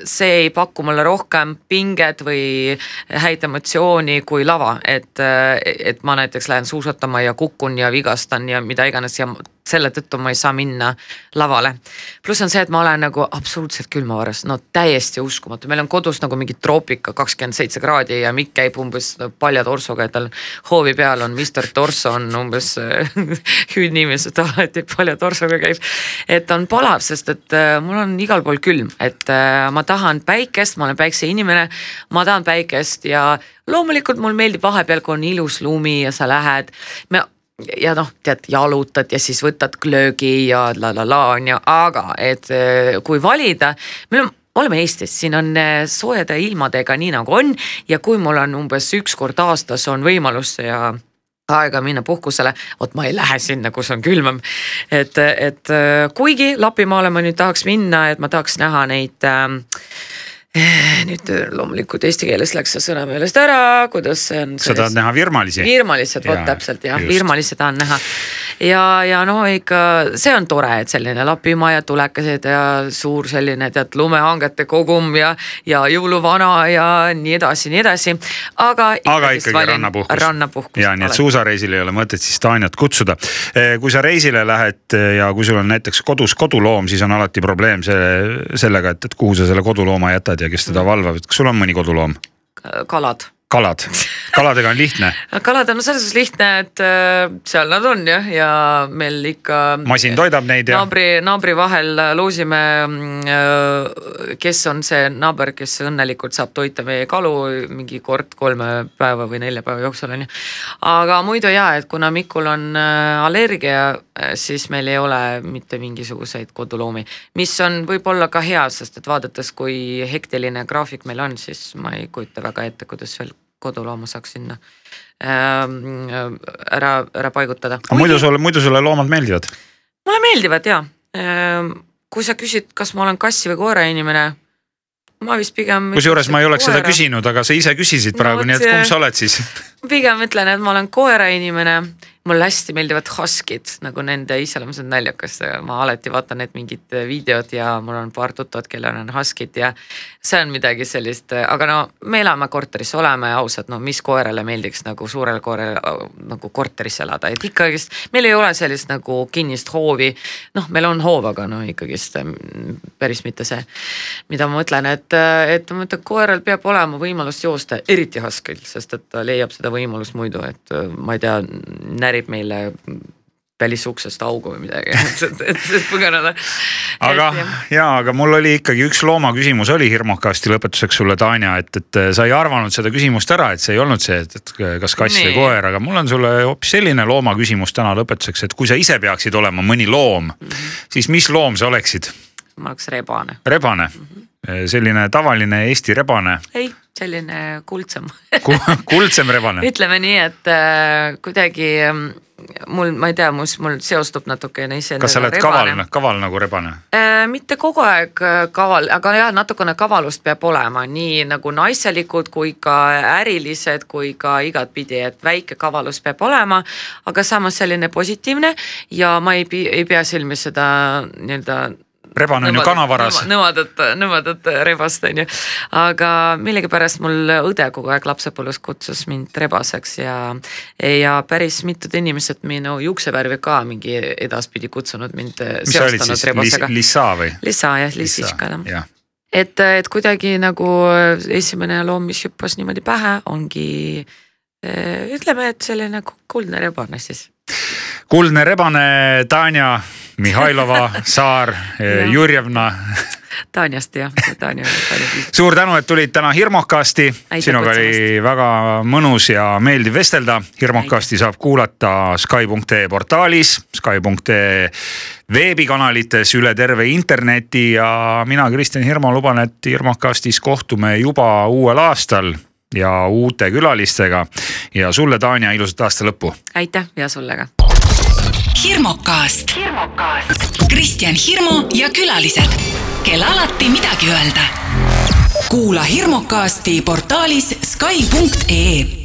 see ei paku mulle rohkem pinget või häid emotsiooni kui lava, et, et ma näiteks lähen suusatama ja kukun ja vigastan ja mida iganes ja selle tõttu ma ei saa minna lavale. pluss on see, et ma olen nagu absoluutselt külmavaras, no täiesti uskumatu, meil on kodus nagu mingi troopika kakskümmend seitse kraadi ja Mikk käib umbes palja torsoga ja tal hoovi peal on Mr Torso on umbes hüüdnimised alati palja torsoga käib. et on palav, sest et äh, mul on igal pool külm, et äh, ma tahan päikest, ma olen päikseinimene, ma tahan päikest ja loomulikult mulle meeldib vahepeal, kui on ilus lumi ja sa lähed, me ja noh, tead, jalutad ja siis võtad glöögi ja la la la on ju, aga et eh, kui valida, meil on oleme Eestis, siin on eh, soojade ilmadega nii nagu on ja kui mul on umbes üks kord aastas on võimalus ja aega minna puhkusele, vot ma ei lähe sinna, kus on külmem. et, et eh, kuigi Lapimaale ma nüüd tahaks minna, et ma tahaks näha neid äh, nüüd äh, loomulikult eesti keeles läks see sõna meelest ära, kuidas see on. sa tahad näha virmalisi? virmalised, vot täpselt jah, virmalisi tahan näha. Ja, ja no ikka see on tore, et selline Lapimaa ja tulekesed ja suur selline tead lumehangete kogum ja, ja jõuluvana ja nii edasi, nii edasi. aga. aga ikkagi rannapuhkus. rannapuhkus. ja nii et suusareisil ei ole mõtet siis Taaniat kutsuda. Eh, kui sa reisile lähed eh, ja kui sul on näiteks kodus koduloom, siis on alati probleem selle, sellega, et, et kuhu sa selle kodulooma jätad ja kes teda valvab, kas sul on mõni koduloom? kalad kalad, kaladega on lihtne kalad on selles suhtes lihtne, et äh, seal nad on jah, ja meil ikka. masin toidab neid ja. naabri, naabri vahel loosime, äh, kes on see naaber, kes õnnelikult saab toita meie kalu mingi kord kolme päeva või nelja päeva jooksul on ju. aga muidu ja, et kuna Mikul on äh, allergia, siis meil ei ole mitte mingisuguseid koduloomi, mis on võib-olla ka hea, sest et vaadates, kui hektiline graafik meil on, siis ma ei kujuta väga ette, kuidas veel kodulooma saaks sinna ähm, ära, ära paigutada. aga muidu sulle, muidu sulle loomad meeldivad? mulle meeldivad ja ähm,. kui sa küsid, kas ma olen kassi või koera inimene, ma vist pigem. kusjuures ma ei oleks koera. seda küsinud, aga sa ise küsisid praegu no,, nii et kumb sa oled siis? pigem ütlen, et ma olen koerainimene mulle hästi meeldivad huskid, nagu nende iseloom, see on naljakas, ma alati vaatan need mingid videod ja mul on paar tuttavat, kellel on huskid ja see on midagi sellist, aga no me elame korteris, oleme ausad, no mis koerale meeldiks nagu suurele koerale nagu korteris elada, et ikkagist meil ei ole sellist nagu kinnist hoovi. noh, meil on hoov, aga no ikkagist päris mitte see, mida ma mõtlen, et, et ma mõtlen, koeral peab olema võimalus joosta, eriti huskil, sest et ta leiab seda võimalust muidu, et ma ei tea närib meile välisuksest augu või midagi, et, et, et põgeneda. aga ja, aga mul oli ikkagi üks loomaküsimus oli hirmukasti lõpetuseks sulle, Tanja, et, et sa ei arvanud seda küsimust ära, et see ei olnud see, et, et kas kass nee. või koer, aga mul on sulle hoopis selline loomaküsimus täna lõpetuseks, et kui sa ise peaksid olema mõni loom mm, -hmm. siis mis loom sa oleksid? ma oleks rebane. rebane mm, -hmm. selline tavaline Eesti rebane? ei selline kuldsem kuldsem rebane ütleme nii, et äh, kuidagi äh, mul, ma ei tea, mus, mul seostub natukene ise. kas sa oled rebane. kaval, kaval nagu rebane äh,? mitte kogu aeg äh, kaval, aga jah, natukene kavalust peab olema, nii nagu naiselikud kui ka ärilised kui ka igatpidi, et väike kavalus peab olema, aga samas selline positiivne ja ma ei, ei pea silmis seda nii-öelda rebane on ju kanavaras. nõmadut, nõmadut rebast on ju. aga millegipärast mul õde kogu aeg lapsepõlves kutsus mind rebaseks ja, ja päris mitud inimesed minu juuksevärvi ka mingi edaspidi kutsunud mind. mis sa olid siis, Lissa või? Lissa jah, lissiška jah et, et kuidagi nagu esimene loom, mis hüppas niimoodi pähe, ongi ütleme, et selline kuldne rebane siis. kuldne rebane, Tanja Mihhailova, Saar Jurjevna. Tanjast jah, Tanja. suur tänu, et tulid täna Hirmokasti. sinuga oli väga mõnus ja meeldiv vestelda. Hirmokasti saab kuulata Sky.ee portaalis, Sky.ee veebikanalites üle terve interneti ja mina, Kristjan Hirmu, luban, et Hirmokastis kohtume juba uuel aastal ja uute külalistega. ja sulle, Tanja, ilusat aasta lõppu. aitäh ja sulle ka hirmukast. Kristjan Hirmu ja külalised, kel alati midagi öelda. kuula hirmukasti portaalis Skype.ee